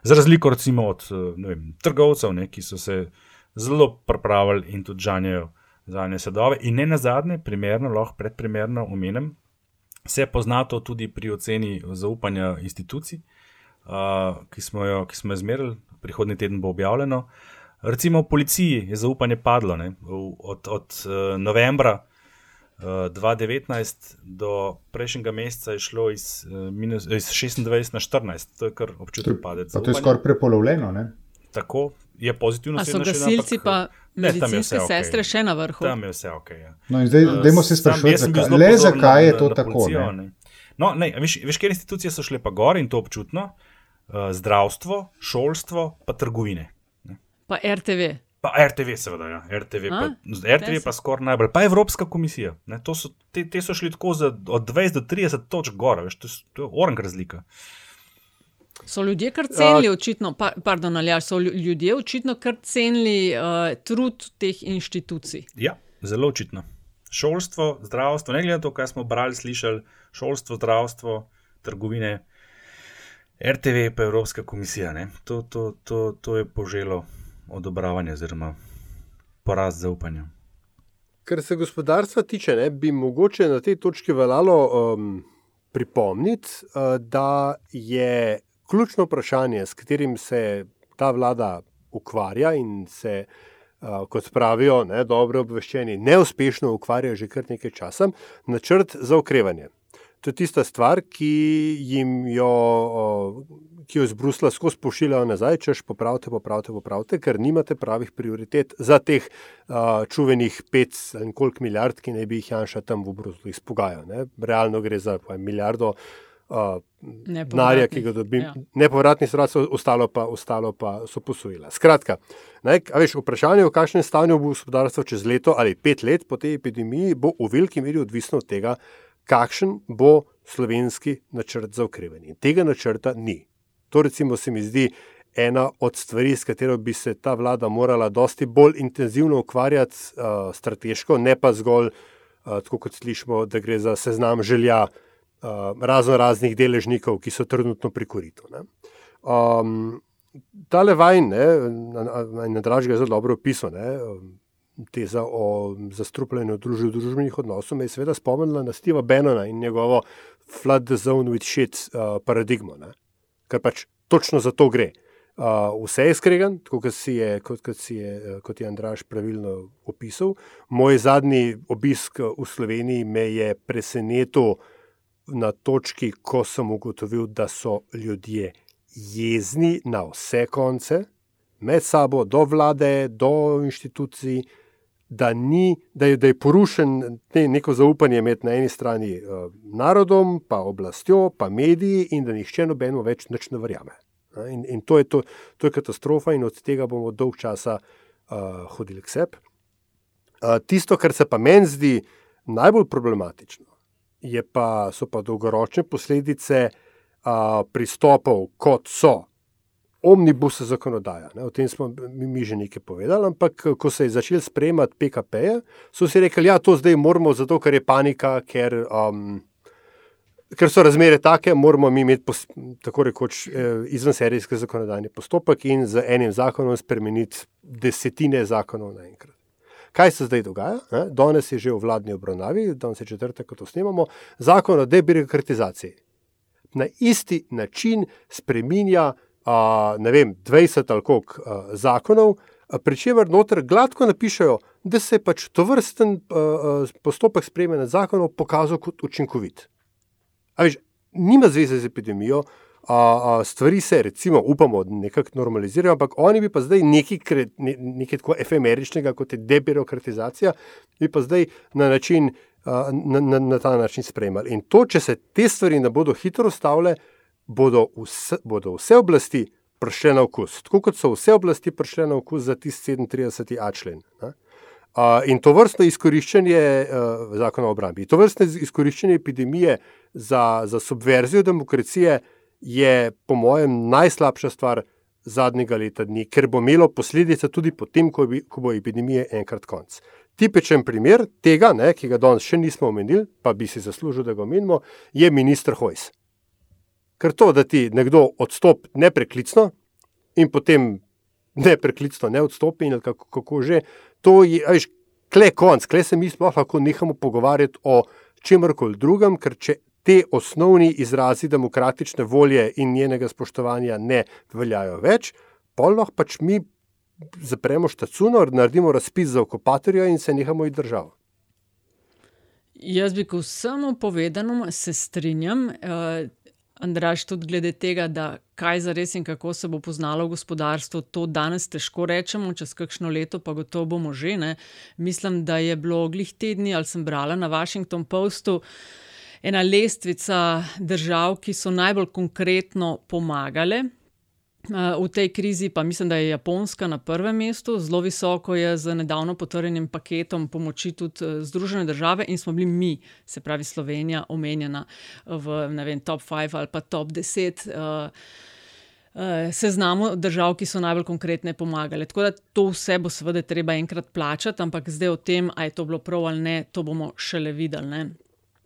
Za razliko recimo od vem, trgovcev, ne, ki so se zelo pripravili in tudi žanjejo za nje sadove. In ne na zadnje, primerno, lahko predprimerno omenim, se pozna to tudi pri oceni zaupanja institucij, uh, ki smo jo izmerili, prihodnji teden bo objavljeno. Recimo v policiji je zaupanje padlo ne, od, od uh, novembra. 2019 do prejšnjega meseca je šlo iz, minus, iz 26 na 14, to je kar občutek padec. To je skoraj prepolovljeno. Ne? Tako je pozitivno. A so gasilci ampak, pa medicinske ne, sestre okay. še na vrhu? Tam je vse ok. Ja. No, zdaj, uh, dajmo se sprašovati, zakaj, le zakaj je to na, tako. Policijo, ne? Ne. No, ne, veš, veš, kjer institucije so šle pa gor in to občutno, uh, zdravstvo, šolstvo, pa trgovine. Ne. Pa RTV. Pa RTV, seveda, ja. RTV, A? pa, RTV pa skoraj najbolj, pa Evropska komisija. So, te, te so šli tako za, od 20 do 30 točk gor, veš, to je, je orang razlika. So ljudje kar cenili, uh, očitno, pa, pardon, ali so ljudje očitno kar cenili uh, trud teh inštitucij? Ja, zelo očitno. Šolstvo, zdravstvo, ne glede na to, kaj smo brali, slišali, šolstvo, zdravstvo, trgovine, RTV, pa Evropska komisija. To, to, to, to je poželo odobravanje oziroma poraz zaupanja. Kar se gospodarstva tiče, ne, bi mogoče na tej točki veljalo um, pripomniti, uh, da je ključno vprašanje, s katerim se ta vlada ukvarja in se, uh, kot pravijo, ne, dobro obveščeni, neuspešno ukvarja že kar nekaj časa, načrt za okrevanje. To je tista stvar, ki jim jo, ki jo iz Brusla skozi pošiljajo nazaj, češ popravite, popravite, popravite, ker nimate pravih prioritet za teh uh, čuvenih pet ali koliko milijard, ki ne bi jih Janša tam v Bruslu izpogajal. Realno gre za milijardo denarja, uh, ki ga dobi, ja. nepovratni sredstva, ostalo, ostalo pa so posojila. Skratka, ne, veš, vprašanje, v kakšnem stanju bo gospodarstvo čez leto ali pet let po tej epidemiji, bo v veliki meri odvisno od tega, kakšen bo slovenski načrt za okrevanje. Tega načrta ni. To recimo se mi zdi. Ena od stvari, s katero bi se ta vlada morala dosti bolj intenzivno ukvarjati, uh, strateško, ne pa zgolj, uh, tako kot slišimo, da gre za seznam želja uh, razno raznih deležnikov, ki so trenutno pri koritu. Um, Ta levajn, na dražje, zelo dobro opisal, teza o zastrupljanju družb, družbenih odnosov, me je seveda spomnila na Steva Benona in njegovo flood the zone with shit uh, paradigmo, ne? ker pač točno za to gre. Uh, vse je skregan, tako kot, je, kot, kot, je, kot je Andraš pravilno opisal. Moj zadnji obisk v Sloveniji me je presenetil na točki, ko sem ugotovil, da so ljudje jezni na vse konce, med sabo, do vlade, do inštitucij, da, ni, da, je, da je porušen ne, neko zaupanje med na eni strani uh, narodom, pa oblastjo, pa mediji, in da nihče nobeno več ne verjame. In, in to, je to, to je katastrofa, in od tega bomo dolg časa uh, hodili k sebi. Uh, tisto, kar se pa meni zdi najbolj problematično, pa, so pa dolgoročne posledice a, pristopov, kot so omnibus zakonodaja. Ne, o tem smo mi, mi že nekaj povedali, ampak ko se je začel sprejemati PKP, -je, so si rekli, da ja, to zdaj moramo, zato ker je panika, ker. Um, Ker so razmere take, moramo mi imeti pos, tako rekoč eh, izvenserijski zakonodajni postopek in z enim zakonom spremeniti desetine zakonov naenkrat. Kaj se zdaj dogaja? Ne? Danes je že v vladni obravnavi, danes je četrtek, ko to snemamo, zakon o debirokratizaciji. Na isti način spreminja uh, ne vem, 20 ali koliko uh, zakonov, pri čemer noter gladko napišejo, da se je pač to vrsten uh, postopek sprejemanja zakonov pokazal kot učinkovit. Veš, nima zveze z epidemijo, a, a, stvari se, recimo, upamo, nekako normalizirajo, ampak oni bi pa zdaj nekaj, ne, nekaj tako efemeričnega, kot je debirokratizacija, bi pa zdaj na, način, a, na, na, na ta način sprejemali. In to, če se te stvari ne bodo hitro stavile, bodo, bodo vse oblasti prišle na okus. Tako kot so vse oblasti prišle na okus za tisti 37. A člen. Uh, in to vrstno izkoriščanje uh, zakona o obrambi, to vrstno izkoriščanje epidemije za, za subverzijo demokracije je, po mojem, najslabša stvar zadnjega leta dni, ker bo imelo posledice tudi potem, ko, bi, ko bo epidemije enkrat konc. Tipičen primer tega, ne, ki ga danes še nismo omenili, pa bi si zaslužil, da ga omenimo, je ministr Hojs. Ker to, da ti nekdo odstopi nepreklicno in potem nepreklicno ne odstopi, in kako, kako že, to je, veš, kle konc, kle se mi sploh lahko nehamo pogovarjati o čemkoli drugem, ker če te osnovni izrazi demokratične volje in njenega spoštovanja ne veljajo več, pa lahko pač mi zapremo štacuno, naredimo razpis za okupatorja in se nehamo iti državo. Jaz bi, ko vsemu povedanemu, se strinjam. Uh, Andraš, tudi glede tega, da kaj za res in kako se bo poznalo gospodarstvo, to danes težko rečemo, čez kakšno leto pa gotovo bomo že. Ne. Mislim, da je bilo glih tedni, ali sem brala na Washington Postu, ena lestvica držav, ki so najbolj konkretno pomagale v tej krizi, pa mislim, da je Japonska na prvem mestu, zelo visoko je z nedavno potrjenim paketom pomoči tudi eh, Združene države in smo bili mi, se pravi Slovenija, omenjena v vem, top 5 ali pa top 10. Uh, eh, Seznamo držav, ki so najbolj konkretne pomagali. Tako da to vse bo seveda treba enkrat plačati, ampak zdaj o tem, ali je to bilo prav ali ne, to bomo šele videli. Ne?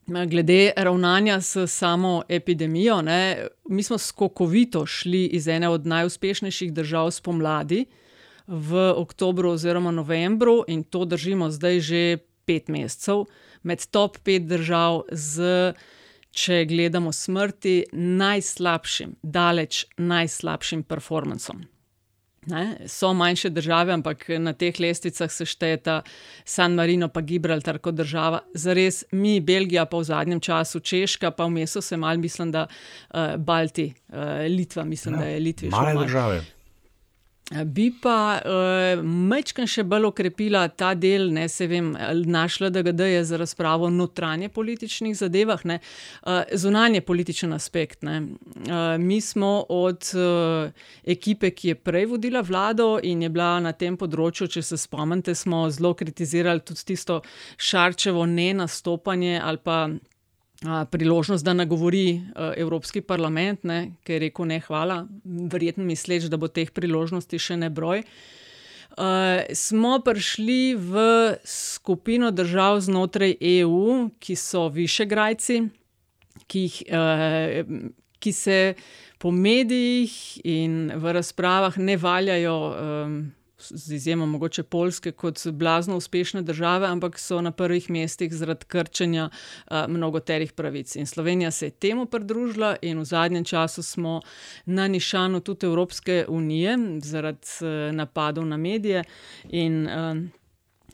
Glede ravnanja s samo epidemijo, ne, mi smo skokovito šli iz ene od najuspešnejših držav spomladi v oktobru oziroma novembru in to držimo zdaj že pet mesecev, med top pet držav z, če gledamo smrti, najslabšim, daleč najslabšim performancem. Ne? So manjše države, ampak na teh lestvicah se štejeta San Marino, pa Gibraltar kot država. Zares mi, Belgija, pa v zadnjem času Češka, pa vmes se mal, mislim, da uh, Balti, uh, Litva, mislim, ja, da je Litva. Male države. Bi pa uh, mečkam še bolj okrepila ta del, ne se vem, našla, da ga je za razpravo o notranje političnih zadevah, ne, uh, zunanje političen aspekt. Uh, mi smo od uh, ekipe, ki je prej vodila vlado in je bila na tem področju, če se spomnite, smo zelo kritizirali tudi tisto šarčevo nenastopanje ali pa priložnost, da nagovori Evropski parlament, ne, ki je rekel: Ne, hvala, verjetno misleč, da bo teh priložnosti še ne broj. Uh, smo prišli v skupino držav znotraj EU, ki so višegrajci, ki, jih, uh, ki se po medijih in v razpravah ne valjajo. Um, z izjemo mogoče Poljske, kot blazno uspešne države, ampak so na prvih mestih zaradi krčenja uh, mnogoterih pravic. In Slovenija se je temu pridružila, in v zadnjem času smo na nišanu tudi Evropske unije zaradi uh, napadov na medije. In, uh,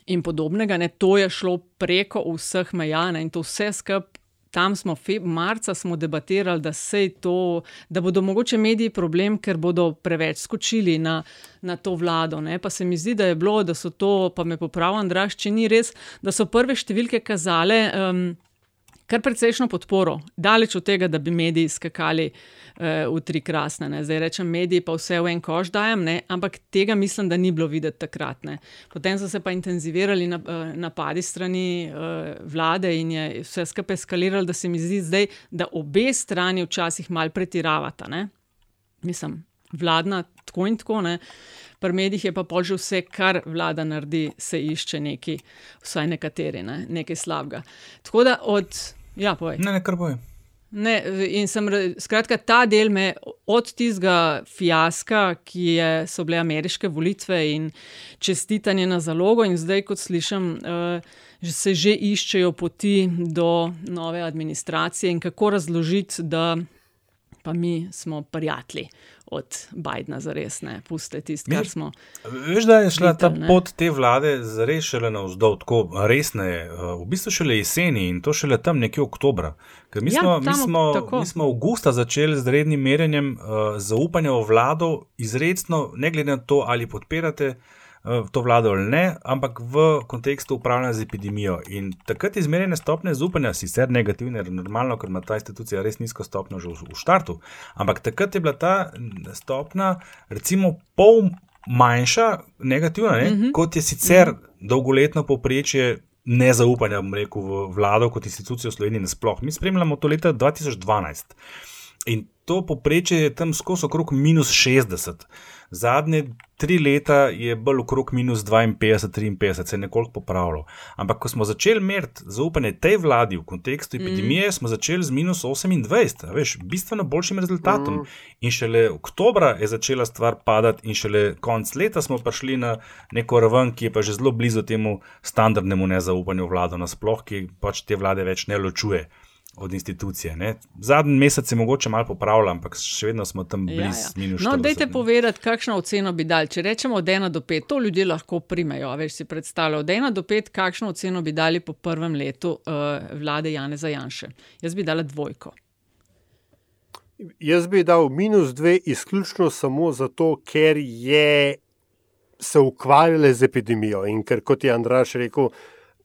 In podobnega, ne, to je šlo preko vseh meja, ne, in to vse skupaj tam smo marca smo debatirali, da, to, da bodo mogoče mediji problem, ker bodo preveč skočili na, na to vlado. Ne? Pa se mi zdi, da je bilo, da so to, pa me popravljam, draž, če ni res, da so prve številke kazale. Um, kar precejšno podporo, daleč od tega, da bi mediji skakali uh, v tri krasne. Ne. Zdaj rečem, mediji pa vse v en koš dajem, ne, ampak tega mislim, da ni bilo videti takrat. Ne. Potem so se pa intenzivirali na, uh, napadi strani uh, vlade in je vse skupaj eskaliralo, da se mi zdi zdaj, da obe strani včasih mal pretiravata. Ne. Mislim, vladna tako in tako. Ne. Pri medijih je pa že vse, kar vlada naredi, se išče neki, vsaj nekateri, ne, nekaj slabega. Tako da od Ja, ne, ne, kar boje. Ne, in sem, skratka, ta del me od tistega fiaska, ki je, so bile ameriške volitve in čestitanje na zalogo, in zdaj, kot slišim, uh, se že iščejo poti do nove administracije in kako razložiti, da pa mi smo prijatelji od Bidna za res, ne, puste tisto, kar smo. Veš, da je šla ta videli, ne. pot te vlade zares šele navzdol, tako resneje, v bistvu šele jeseni in to šele tam nekje oktobra. Ker mi Ja, smo, mi smo, tako. mi smo avgusta začeli z rednim merjenjem uh, zaupanja v vlado, izredno, ne glede na to, ali podpirate uh, to vlado ali ne, ampak v kontekstu upravljanja z epidemijo. In takrat izmerjene stopne zaupanja, sicer negativne, normalno, ker ima ta institucija res nizko stopnjo že v, v štartu, ampak takrat je bila ta stopna recimo pol manjša, negativna, ne, mm Mhm. -hmm. kot je sicer dolgoletno povprečje nezaupanja, bom rekel, v vlado kot institucijo v Sloveniji nasploh. Mi spremljamo to leta 2012 in to povprečje je tam skozi okrog minus 60. Zadnje tri leta je bolj okrog minus 52, 53, se je nekoliko popravilo. Ampak ko smo začeli meriti zaupanje tej vladi v kontekstu epidemije, mm. smo začeli z minus 28, a veš, bistveno boljšim rezultatom. Mm. In šele oktobra je začela stvar padati, in šele konc leta smo prišli na neko raven, ki je pa že zelo blizu temu standardnemu nezaupanju vlado nasploh, ki pač te vlade več ne ločuje. Od institucije. Ne. Zadnji mesec je mogoče malo popravljal, ampak še vedno smo tam blizu ja, ja. minus 40. No, dajte ne. povedati, kakšno oceno bi dali. Če rečemo od 1 do 5, to ljudje lahko primejo, a veš si predstavljajo. Od 1 do 5, kakšno oceno bi dali po prvem letu uh, vlade Janeza Janše? Jaz bi dala dvojko. Jaz bi dal minus dve, izključno samo zato, ker je se ukvarjale z epidemijo in ker, kot je Andraš rekel,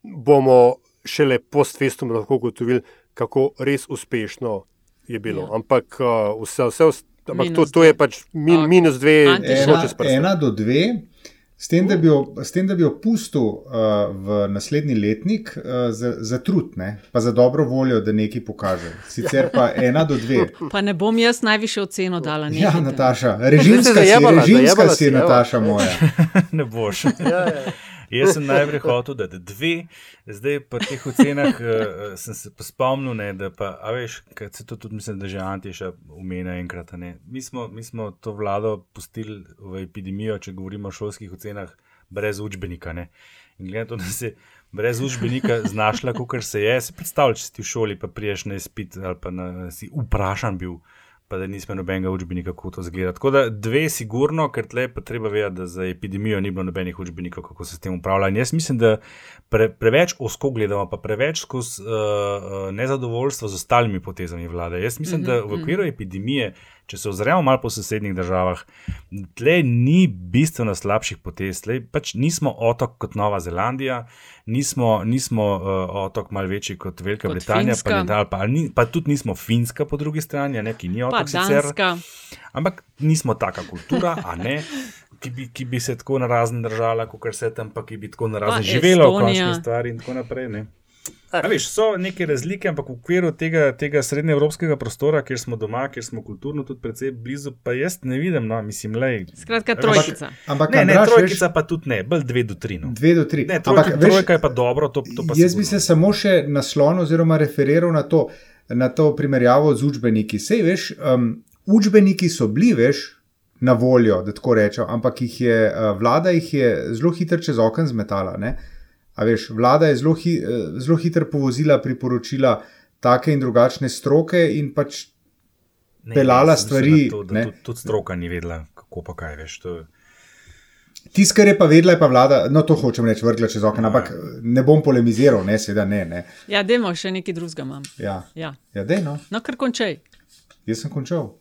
bomo šele post festum lahko ugotovili, kako res uspešno je bilo. Ja. Ampak uh, vse, vse, ampak to, Minus to je pač min, Ok. minus dve, Ena, ena do dve. S tem, da bi jo, s tem, da bi jo pustil uh, v naslednji letnik uh, za, za trud, ne? pa za dobro voljo, da nekaj pokaže. Sicer pa ena do dve. Pa ne bom jaz najvišjo oceno dala. Ja, nehajte. Nataša, režimska si, zajebala, režimska zajebala si, si, evo. Nataša moja. ne boš. Ja, ja. Jaz sem najprej hotel, da je dve, zdaj pa teh ocenah uh, sem se spomnil, ne, da pa, a veš, kaj se to tudi mislim, da že Antiša umena enkrat. Mi, smo, mi smo to vlado pustili v epidemijo, če govorimo o šolskih ocenah, brez učbenika. Ne. In glede na to, da se brez učbenika znašla, kot se je, si predstavljaj, če si v šoli, pa priješ na izpit ali pa na, si vprašan bil. Pa da nismo nobenega učbenika, kako to zgleda. Tako da dve, sigurno, ker tle pa treba vedeti, da za epidemijo ni bilo nobenih učbenikov, kako se s tem upravlja. In jaz mislim, da pre, preveč osko gledamo, pa preveč skozi uh, nezadovoljstvo z ostalimi potezami vlade. Jaz mislim, mm -hmm, da v okviru epidemije, če se ozremo malo po sosednjih državah, tle ni bistveno slabših potez. Tle pač nismo otok kot Nova Zelandija, nismo, nismo uh, otok malo večji kot Velika Kot Britanija, Finska. pa, ne, ali pa, ni, pa tudi nismo Finska po drugi strani, a ne, ki ni Pa otok sicer. Danska. Ampak nismo taka kultura, a ne. Ki bi, ki bi se tako na razne držala, kot se tam, pa ki bi tako na razne Pa živela, v končni stvari in tako naprej. Ne. A veš, so neke razlike, ampak v okviru tega, tega srednjeevropskega prostora, kjer smo doma, kjer smo kulturno tudi precej blizu, pa jaz ne vidim, no, mislim, le. Skratka, trojkica. Ampak, Ne, ne, Andraž, trojkica pa tudi ne, bolj dve do tri. No. Dve do tri. Ne, trojka, Ampak, veš, trojka je pa dobro, to, to pa Jaz sigurno. bi se samo še naslonil oziroma referiral na to, na to primerjavo z učbeniki. Sej veš, um, učbeniki so bili, veš, na voljo, da tako rečem, ampak jih je uh, vlada jih je zelo hitro čez okno zmetala. Ne? A veš, vlada je zelo, hi, eh, zelo hitro povozila priporočila take in drugačne stroke in pač Ne, pelala mislim, stvari. da To, da ne. tudi, tudi stroka ni vedela, kako pa kaj veš. To, Tisto, kar je pa vedela, je pa vlada, no to hočem reči, vrgla čez okno, ampak ne bom polemiziral, ne, seveda ne. ne. Ja, demo, še nekaj drugega imam. Ja, Ja. ja dej no, No, kar končaj. jaz sem končal.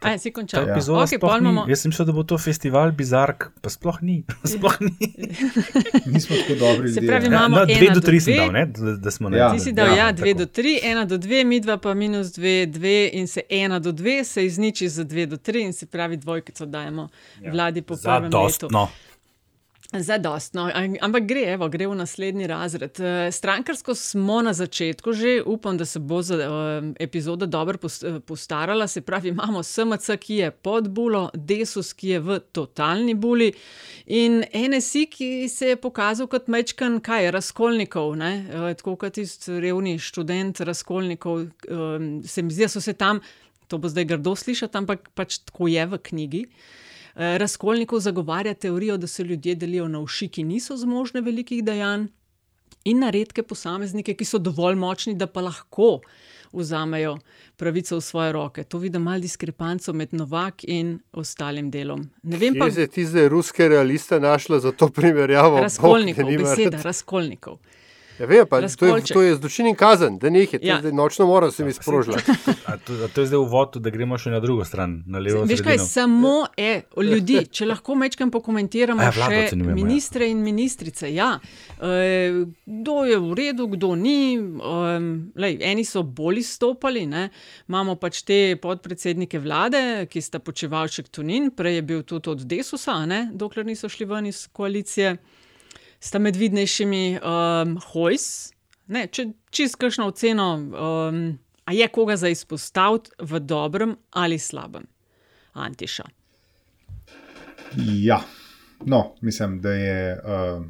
Aj, si Ta končal. epizoda Okay, sploh pol ni. imamo- Jaz sem mislil, da bo to festival Bizark, pa sploh ni. Sploh ni. Nismo tako dobri Se pravi, ne. imamo no, dve do tri sem dal, ne, da, da smo na Ja. Ti si dal, ja, dve tako. do tri, ena do dve, mi dva pa minus dve, dve in se ena do dve se izniči za dve do tri in se pravi dvojkico dajemo ja. vladi po prvem letu. Zadostno. Zadostno, am- ampak gre, evo, gre v naslednji razred. Eh, Strankarsko smo na začetku že, upam, da se bo za, uh, epizoda dobro eh, postarala. Se pravi, imamo SMC, ki je pod bulo, Desus, ki je v totalni buli in NSI, ki se je pokazal kot mečkan, kaj razkolnikov, ne? Eh, tako kot tisti revni študent razkolnikov. eh, Se mi zdi, da so se tam, to bo zdaj grdo slišati, ampak pač tako je v knjigi. Eh, Razkolnikov zagovarja teorijo, da se ljudje delijo na uši, ki niso zmožne velikih dejanj, in na redke posameznike, ki so dovolj močni, da pa lahko vzamejo pravico v svoje roke. To vidim malo diskrepanco med Novak in ostalim delom. Ne vem pa, Kje se ti zdaj ruske realiste našla za to primerjavo? razkolnikov, Bog beseda, rad. razkolnikov. Ja, vem, pa, to, je, to je zločin in kazen, da nekaj, Ja. ja. nočno mora se mi sprožila. A to, a to je zdaj uvod, da gremo še na drugo stran, na levo. Veš kaj, sredino. samo e, ljudi, če lahko mečkam pokomentiramo ja, vlado še ocenjujemo, ja. ministre in ministrice. Ja. E, kdo je v redu, kdo ni. Um, lej, eni so bolj izstopali, ne. imamo pač te podpredsednike vlade, ki sta počevalček Tunin, prej je bil tudi od Desusa, ne, dokler niso šli ven iz koalicije. Sta med vidnejšimi um, Hojs, ne, če čist kakšno oceno, um, a je koga za izpostaviti v dobrem ali slabem. Antiša. Ja, no, mislim, da je uh,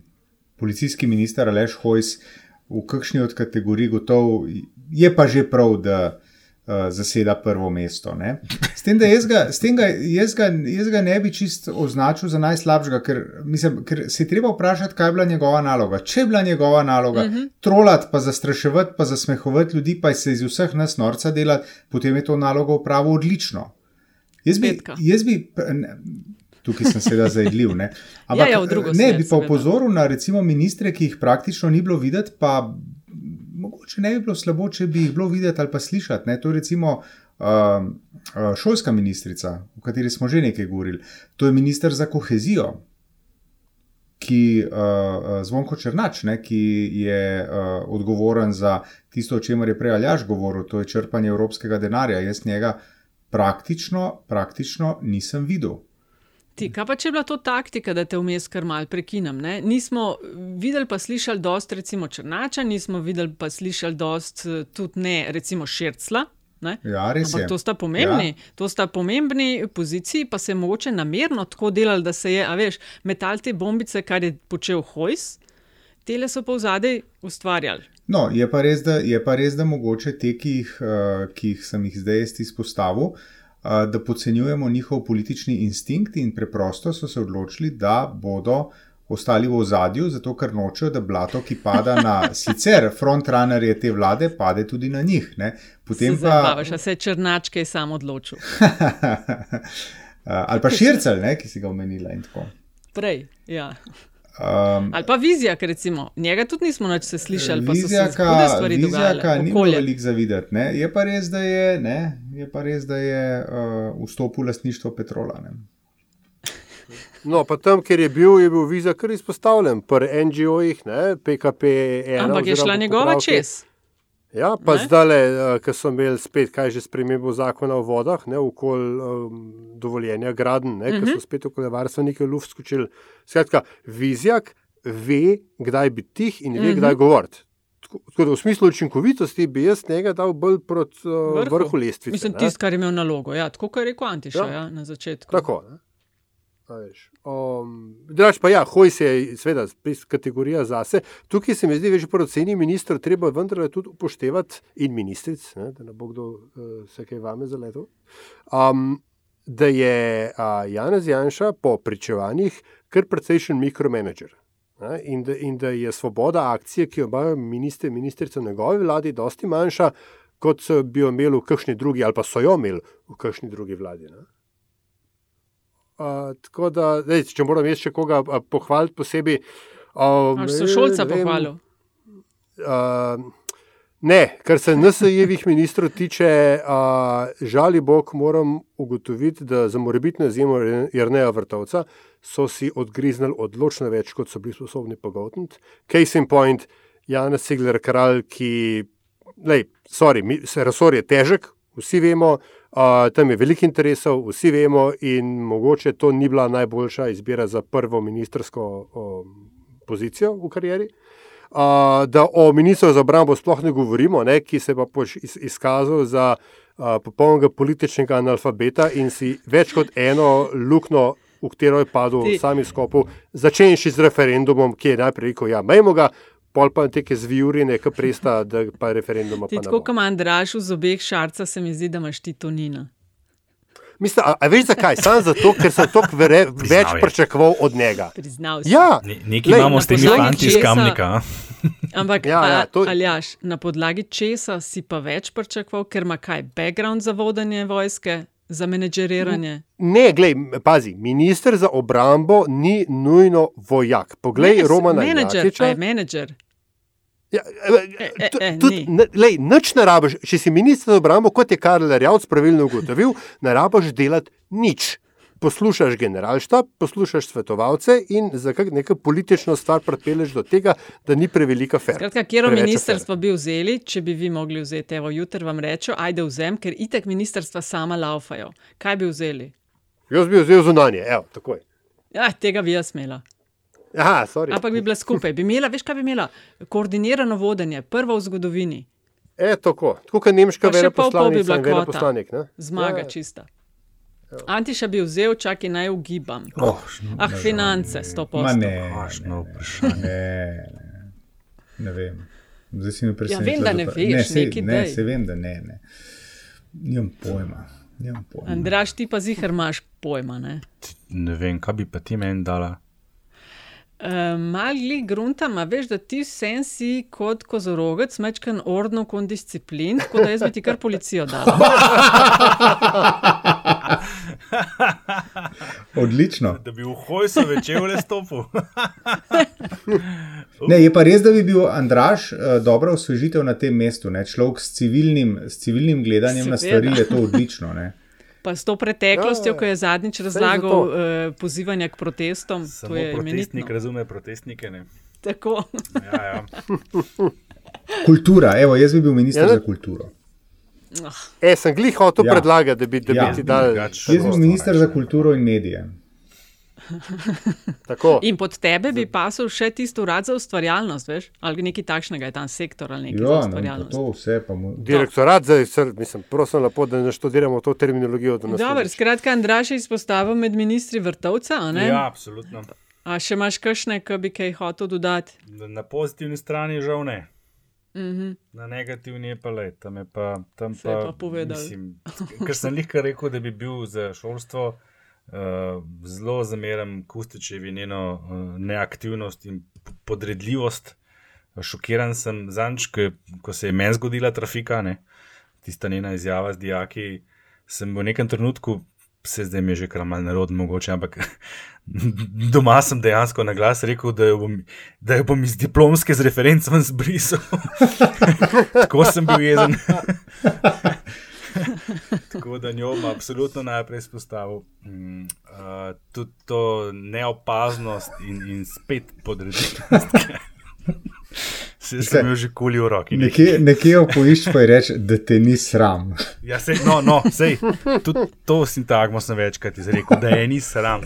policijski minister Aleš Hojs v kakšni od kategorij gotov, je pa že prav, da zaseda prvo mesto. Ne? S tem, da jaz ga, tem ga, jaz, ga, jaz ga ne bi čist označil za najslabšega, ker, mislim, ker se je treba vprašati, kaj je bila njegova naloga. Če je bila njegova naloga uh Mhm. -huh. trolati, pa zastraševati, pa zasmehovati ljudi, pa se iz vseh nas norca delati, potem je to nalogo upravil odlično. Jaz bi, jaz bi ne, tukaj sem seveda zajedljiv. Ne, Ja, ja, drugo ne smer, bi pa seveda. upozoril na recimo ministre, ki jih praktično ni bilo videti, pa mogoče ne bi bilo slabo, če bi jih bilo videti ali pa slišati. Ne. To je recimo uh, uh, šolska ministrica, o kateri smo že nekaj govorili. To je minister za kohezijo. Ki uh, Zvonko Črnač, ne, ki je uh, odgovoren za tisto, o čemer je prej Aljaš govoril, to je črpanje evropskega denarja. Jaz njega praktično, praktično nisem videl. Ti, kaj pa če je bila to taktika, da te vmes kar mal prekinem? Ne? Nismo videli pa slišali dost recimo Črnača, nismo videli pa slišali dost eh, tudi ne recimo Šircla. Ne? Ja, res Ampak je. to sta pomembni, Ja. to sta pomembni poziciji, pa se je mogoče namerno tako delali, da se je, a veš, metal te bombice, kar je počel Hojs, tele so pa v zadej ustvarjali. No, je pa res, da, je pa res, da mogoče te, ki jih, uh, ki jih sem jih zdaj izpostavil, uh, da podcenjujemo njihov politični instinkt in preprosto so se odločili, da bodo ostali v ozadju, zato ker nočejo, da blato, ki pada na sicer frontrunnerje te vlade, pade tudi na njih. Ne. Potem se pa. zabavaš, se je Črnačke sam odločil. Ali pa šircel, ne, ki si ga omenila in tako. Prej, ja. Um, Ali pa Vizjak, recimo. Njega tudi nismo več se slišali, pa so se hude stvari dogajale. ni bilo veliko za videti. Ne? Je pa res, da je, ne? je, pa res, da je uh, vstopil v lastništvo Petrola. Ne? No, pa tam, kjer je bil, je bil viza kar izpostavljen, pri NGO-jih, PKP. Ampak je šla njegova čez. Ja, pa Ne? zdaj, ki so imeli spet, kaj že spremembo zakona o vodah, ne, okol um, dovoljenja graden, ne, ki Mhm. so spet okoljevarstveniki v luft skočili. Skratka, vizjak ve, kdaj biti tih in ve, Mhm. kdaj govoriti. Tako tako da v smislu učinkovitosti bi jaz njega dal bolj proti uh, vrhu. vrhu lestvice. Mislim, ne. tisti, kar je imel nalogo. Ja, tako kot je rekel Antiša ja. Ja, na začetku. Tako. Ne? Um, Drugač pa ja, hoj se je, seveda, kategorija zase. Tukaj se mi zdi, da je pri oceni ministra treba vendarle tudi upoštevati in ministric, ne, da ne bo kdo uh, se kaj vame zaletel. Um, da je uh, Janez Janša po pričevanjih kar precejšen mikromanager. In, da, in da je svoboda akcije, ki jo imajo ministri in ministrice v njegovi vladi, dosti manjša, kot bi jo imeli v kakšni drugi, ali pa so jo imeli v kakšni drugi vladi. Ne. Uh, tako da, dej, če moram jaz še koga uh, pohvaliti posebej. Um, Ali so šolca pohvalil? Uh, ne, kar se NSA-jevih ministrov tiče, uh, žali Bog, moram ugotoviti, da za morebitno izjemo Jrneja Vrtovca so si odgriznili odločno več, kot so bili sposobni pogotniti. Case in point, Janez Sigler, kralj, ki, lej, sorry, mi, se resor je težek, vsi vemo, uh, tam je veliko interesov, vsi vemo, in mogoče to ni bila najboljša izbira za prvo ministersko um, pozicijo v karieri. Uh, da o ministru za obrambo sploh ne govorimo, ne, ki se pa poš iz, izkazal za uh, popolnega političnega analfabeta in si več kot eno luknjo, v katero je padel Ti- sami skopov, začenši z referendumom, ki je najprej rekel: Ja, majmo ga, pol pa teke zvijurine, ki presta, da pa referenduma Ti pa tako, kot mandraš v zobeh šarca, se mi zdi, da imaš ti tonina. Mislim, a, a veš zakaj? Samo zato, ker sem toliko vere, več pričakoval od njega. Priznal si. Ja, Ne- Nekaj Lej, imamo s temi fanti iz Kamnika. a? Ampak, Ja, ja, to- Aljaš, na podlagi česa si pa več pričakoval, ker ima kaj, background za vodenje vojske, za menedžeriranje? Ne, glej, pazi, minister za obrambo ni nujno vojak. Poglej, Ne, Romana Jakiča. je menedžer. Ja, E, e, e, Tudi, lej, nič ne rabiš, če si minister za obrambo, kot je Karl Rjavc pravilno ugotovil, ne rabiš delati nič. Poslušaš generalštab, poslušaš svetovalce in za neko politično stvar pripelješ do tega, da ni prevelika fer. Skratka, kjer Preveč ministrstvo bi vzeli, če bi vi mogli vzeti, evo, jutri vam rečem, ajde vzem, ker itek ministrstva sama laufajo. Kaj bi vzeli? Jaz bi vzel zunanje, evo, takoj. Ja, tega bi jaz imela. Aha, sorry. Ampak bi bila skupaj, bi imela, veš, kaj bi imela? Koordinirano vodenje, prvo v zgodovini. E, tako, tako kot nemška bi veleposlanica bila in veleposlanik. ne? Zmaga Ja, ja. čista. Antiša bi vzel, čakaj naj ugibam. Oh, ah, finance, sto Ma posto. ne, ne, ne, ne vem. Zdaj si mi presenetila. vem, da ne veš, ne, se, nekaj ne, se vem, da ne. ne. Nimam pojma. Nimam pojma. Andraš, ti pa zihar imaš pojma. Ne? Ne vem, kaj bi pa ti meni dala. Uh, Mali grunta, a veš, da ti vsem si kot kozorogec, mečkan ordno kon disciplin, tako da jaz bi ti kar policijo dal. Odlično. Da bi v hojsu večer le stopil. Ne, je pa res, da bi bil Andraš uh, dobra osvežitev na tem mestu. Ne? Človek s civilnim, s civilnim gledanjem na Seveda. stvari je to odlično. Ne? Pa s to preteklostjo, Ja, ko je zadnjič razlagal zato. uh, pozivanje k protestom, Samo to je protestnik imenitno. razume protestnike. Ne? Tako. Ja, ja. Kultura, evo, jaz bi bil minister Ja, za kulturo. E, sem glih hotel Ja. predlagati, da bi, da Ja. bi ti dal. Jaz bil minister za kulturo in medije. Tako. In pod tebe bi pasel še tisti urad za ustvarjalnost, veš? Ali nekaj takšnega je tam sektor ali nekaj za Ja, pa ustvarjalnost. to vse pa mu. Direktorat za, sr- mislim, prosim lepo, da ne študiramo to terminologijo. da nas bi- skratka, Andraš je izpostavil med ministri vrtovca, a ne? ja, absolutno. A še imaš kakšne, ki bi kaj hotel dodati? Na pozitivni strani žal ne. Mhm. Na negativni je pa le, tam je pa. Tam Se pa povedal. Mislim, ker sem lihka rekel, da bi bil za šolstvo uh, zelo zameren Kustičevi njeno uh, neaktivnost in podredljivost. Šokiran sem zanč, ko, ko se je meni zgodila trafika, ne? tista njena izjava z dijaki. Sem v nekem trenutku, se zdaj mi je že kar mal narod mogoče, ampak doma sem dejansko na glas rekel, da jo bom, da jo bom iz diplomske z referencem zbrisal. Tako sem bil jezen. Tako da njo bom absolutno najprej izpostavil. Mm, uh, tudi to neopaznost in, in spet podreditev. Se sem imel že kuli v roki. Nekje, nekje jo poišč pa je reči, da te ni sram. Ja, sej, no, no, sej, tudi to sintagmo sem večkrat izrekel, da je ni sram.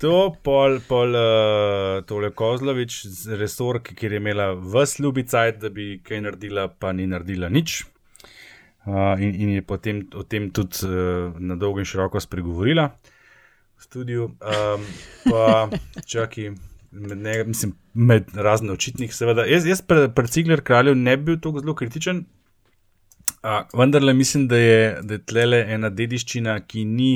To pol, pol uh, tole Kozlovič, resor, ki kjer je imela vas ljubicaj, da bi kaj naredila, pa ni naredila nič. Uh, in, in je potem o tem tudi uh, na dolgo in široko spregovorila v studiu. Um, pa čakaj, med, ne, mislim, med razne očitnih, seveda. Jaz, jaz pred pre Cigler kraljev ne bi bil tako zelo kritičen, uh, vendarle mislim, da je, da je tlele ena dediščina, ki ni.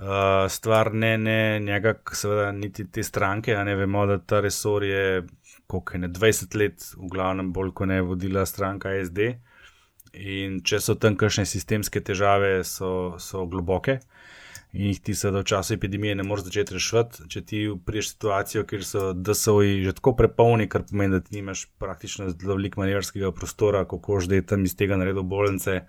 Uh, stvar ne, ne njega, seveda, niti te stranke. a Ne vemo, da ta resor je, koliko je ne 20 let, v glavnem, bolj kot ne vodila stranka SD. In če so tam kakšne sistemske težave, so, so globoke in jih ti seveda v času epidemije ne moreš začeti reševati. Če ti priješ situacijo, kjer so DSO-ji že tako prepolni, kar pomeni, da ti nimaš praktično zelo veliko manevrskega prostora, kako že je tam iz tega naredil bolnice,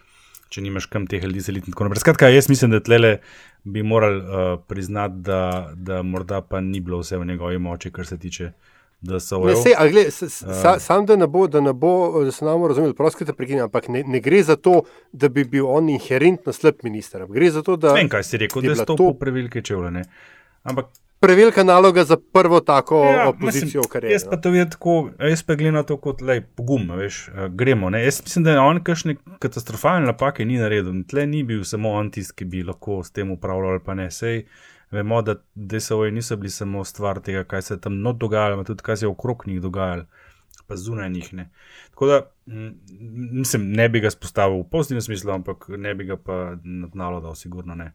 če nimaš kam teh ljudi seliti in tako naprej. Skratka, jaz mislim, da tlele bi morali uh, priznati, da, da morda pa ni bilo vse v njegovi moči, kar se tiče DSO-jev. Ne, sej, a gled, s, s, Uh, sa, sam da ne bo, da ne bo, da se nam razumeli, prosti te prekinjam, ampak ne, ne gre za to, da bi bil on inherentno slab minister. Gre za to, da Vem, kaj si rekel, da je to prevelike čevlje. Ampak prevelika naloga za prvo tako Ja, opozicijo mislim, v karieri. Jaz pa to vidim tako, jaz pa gledam to kot lej, pogum, veš, eh, gremo. Ne? Jaz mislim, da je on kakšne katastrofalne napake ni naredil. Tle ni bil samo on tisti, ki bi lahko s tem upravljal ali pa ne. Sej vemo, da DSO-ji niso bili samo stvar tega, kaj se je tam not dogajalo, ampak tudi kaj se je okrog njih dogajalo, pa zunaj njih. Ne. Tako da, mislim, ne bi ga spostavil v pozitivnem smislu, ampak ne bi ga pa nadnalo dal, sigurno ne.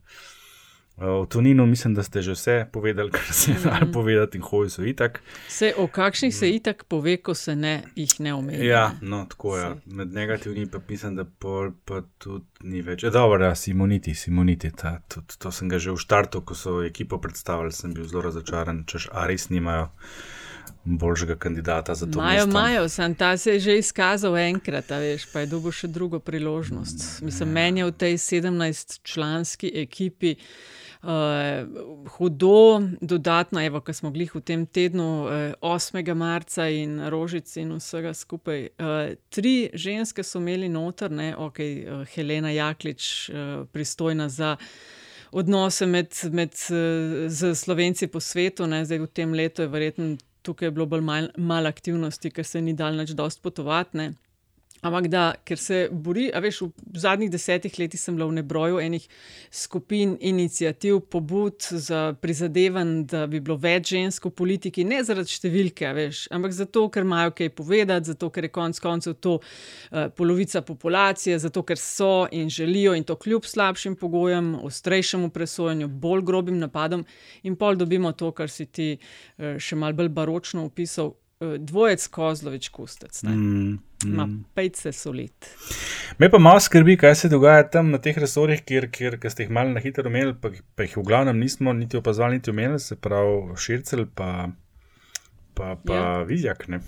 V Tuninu mislim, da ste že vse povedali, kar se je dalo povedati, in hoji so itak. Se, o kakšnih se itak pove, ko se ne, jih ne omenja. Ja, no, tako je. Ja. Med negativnimi pa mislim, da pol pa tudi ni več. E, dobro, ja, Simoniti, Simoniti, ta, tudi, to sem ga že v štartu, ko so ekipo predstavili, sem bil zelo razočaran, češ, a res nimajo boljšega kandidata za to. Majo, majo, sem ta se je že izkazal enkrat, veš, pa je dobil še drugo priložnost. Mislim, meni je v tej 17-članski ekipi. Uh, hudo, dodatno, evo, ko smo bili v tem tednu, uh, 8. marca in rožice in vsega skupaj. Uh, tri ženske so imeli noter, ne, ok, uh, Helena Jaklič, uh, pristojna za odnose med, med uh, slovenci po svetu, ne, zdaj v tem letu je verjetno tukaj je bilo bolj malo mal aktivnosti, ker se ni dal več dost potovati. Ampak da, ker se bori, a veš, v zadnjih desetih letih sem bila v nebroju enih skupin, inicijativ, pobud za prizadevanj, da bi bilo več žensk v politiki, ne zaradi številke, veš, ampak zato, ker imajo kaj povedati, zato, ker je konec koncev to uh, polovica populacije, zato, ker so in želijo in to kljub slabšim pogojem, ostrejšemu presojanju, bolj grobim napadom, in pol dobimo to, kar si ti uh, še mal bolj baročno opisal, uh, dvojec kozlovič kustec. Mm. Ma mm. pejce solit. Me pa malo skrbi, kaj se dogaja tam na teh resorjih, kjer, kjer, kjer ste jih malo na hitro umeli, pa, pa jih v glavnem nismo niti opazovali, niti umeli, se pravi šircel, pa, pa, pa ja. vizjak. Ne?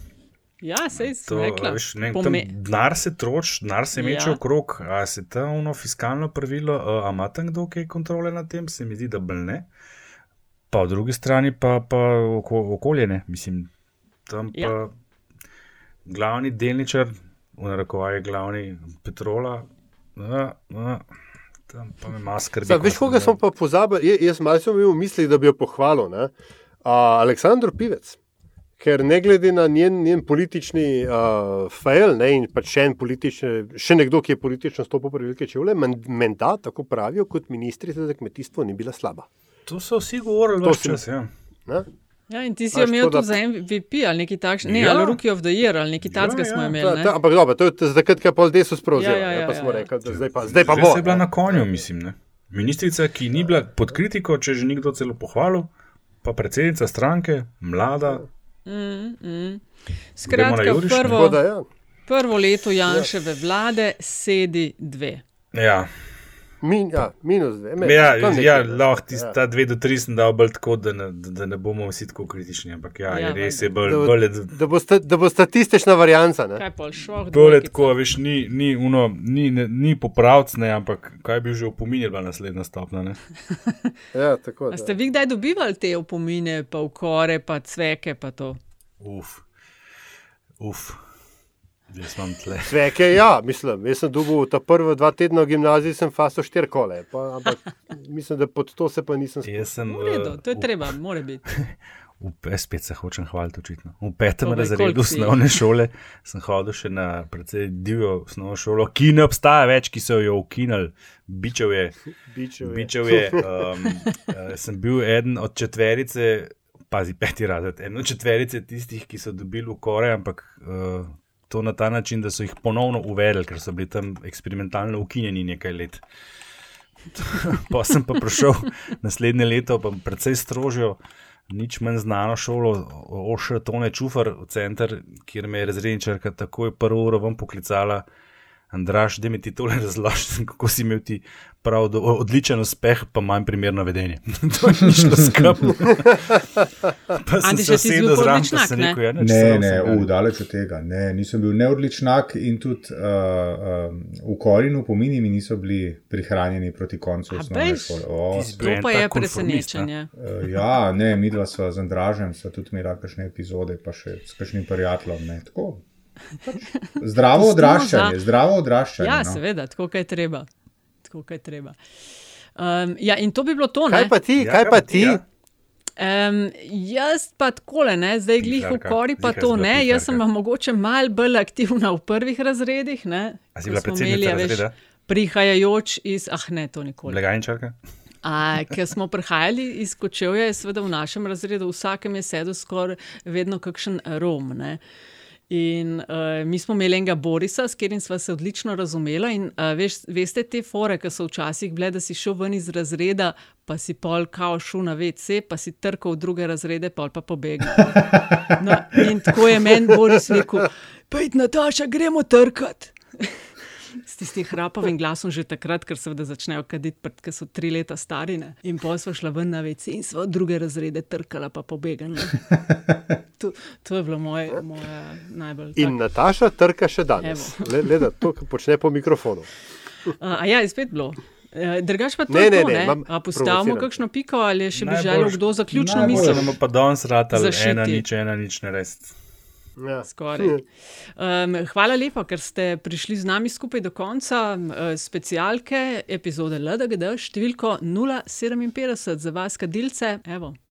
Ja, se je zgodilo. Denar se troši, denar se meče ja. okrog. A se ta uno fiskalno pravilo, a ima tam kdo kaj kontrole nad tem, se mi zdi, da bl ne. Pa v drugi strani pa, pa okolje, ne. mislim, tam pa. Ja glavni delničar, v narekovaji glavni Petrola. Na, na, tam pa me masker. Veš, koga smo pa pozabili? Jaz malo sem imel v mislih, da bi jo pohvalil. Aleksandr Pivec. Ker ne glede na njen, njen politični uh, fail, ne, in pa še, še nekdo, ki je politično stopil pri velike čevlje, menda, tako pravijo, kot ministrica za kmetijstvo, ni bila slaba. To so vsi govorili, to vse. Ja, in ti si imel tudi za MVP ali nekaj takšnega, ne, ja. ali Rookie of the Year ali nekaj takšnega ja, ja. smo imeli. Ta, ta, ampak dobro, to je zdaj, kaj pol desu sprožil. Ja, ja, ja, ja, pa smo ja, rekli, da zdaj pa, zdaj pa bo. Zdaj je bila na konju, mislim. Ne? Ministrica, ki ni bila pod kritiko, če že nekdo celo pohvalil, pa predsednica stranke, mlada. Mm, mm. Skratka, prvo, da, ja. prvo leto Janševe ja. vlade sedi dve. Ja. Min, ja, minus dve. Me, ja, ja lahko ti ja. dve do tri sem dal bolj tako, da ne, da ne bomo vsi tako kritični. Ampak ja, ja res je bolj. Da, bolj, da, da, bo sta, da bo statistična varianca. Kaj pa šlo? To je tako, veš, ni, ni, uno, ni, ne, ni popravcne, ampak kaj bi že opominjal naslednja stopna. ja, tako. Ste vi kdaj dobivali te opomine, pa ukore, pa cveke, pa to? Uf. Uf. Jaz imam tle. Sveke, ja, mislim, jaz sem dobil ta prva dva tedna v gimnaziji, sem faso štiri kole, pa, ampak mislim, da pod to se pa nisem spomnil. Sem, redu, to je treba, mora biti. V, spet se hočem hvaliti, očitno. V petem Torej, razredu osnovne šole sem hodil še na precej divjo osnovno šolo, ki ne obstaja več, ki so jo ukinili. Bičev je. Bičev je. Bičev je um, uh, sem bil eden od četverice, pazi, peti razred, eden od četverice tistih, ki so dobili ukore, ampak. Uh, to na ta način, da so jih ponovno uvedli, ker so bili tam eksperimentalno ukinjeni nekaj let. pa sem pa prišel naslednje leto, pa precej strožjo, nič manj znano šolo, Ošer Tone Čufar, v center, kjer me je razredničarka takoj prvo uro vam poklicala. Andraš, da mi ti to razloži, kako si imel ti prav do, odličen uspeh, pa manj primerno vedenje. to ni šlo skrbno. pa sem se sedel zraven, pa sem rekel, ja, ne, ne, ne, daleč od tega. Ne, nisem bil neodličnak in tudi uh, uh, v korinu pomini mi niso bili prihranjeni proti koncu osnovne šole. To pa je presenečenje. Uh, ja, ne, midva sva z Andražem, sva tudi imela kakšne epizode, pa še s kakšnim prijateljem. Zdravo odraščanje, zdravo odraščanje. Ja, no. seveda, tako je treba. Tako je treba. Um, ja, in to bi bilo to. Kaj pa ti? Ja, kaj pa ti? Ja. Um, jaz pa tako ne, zdaj glih v kori, pa to ne. Jaz sem mogoče malo bolj aktivna v prvih razredih. A si bila predsednica razreda? Prihajajoč iz, ah ne, to nikoli. Legajničarka? Ker smo prihajali iz Kočevja, je seveda v našem razredu, vsakem je sedel skoraj vedno kakšen rom. Ne? In uh, mi smo imeli enega Borisa, s katerim smo se odlično razumeli. In uh, veš, veste te fore, ki so včasih bile, da si šel ven iz razreda, pa si pol kao šel na WC, pa si trkal v druge razrede, pol pa pobegnil. No, in tako je meni Boris rekel: Pejt, Nataša, gremo trkati. Tistim hrapavim glasom že takrat, ker se začnejo kaditi, ker so tri leta stari. Ne? In pa smo šli ven na vece in smo druge razrede trkala, pa pobegali. To, to je bilo moje, moje najbolj. In tak. Nataša trka še danes. Le, le da to počne po mikrofonu. A, a ja, je spet bilo. Drugač pa to ne, ne, ne. ne? Postavimo kakšno piko ali še bi želel kdo zaključno misel. Zelo pa danes rata, ena nič, ena nič ne res. Ja. Um, hvala lepa, ker ste prišli z nami skupaj do konca uh, specialke epizode LDGD, številko 057 za vas, kadilce. Evo.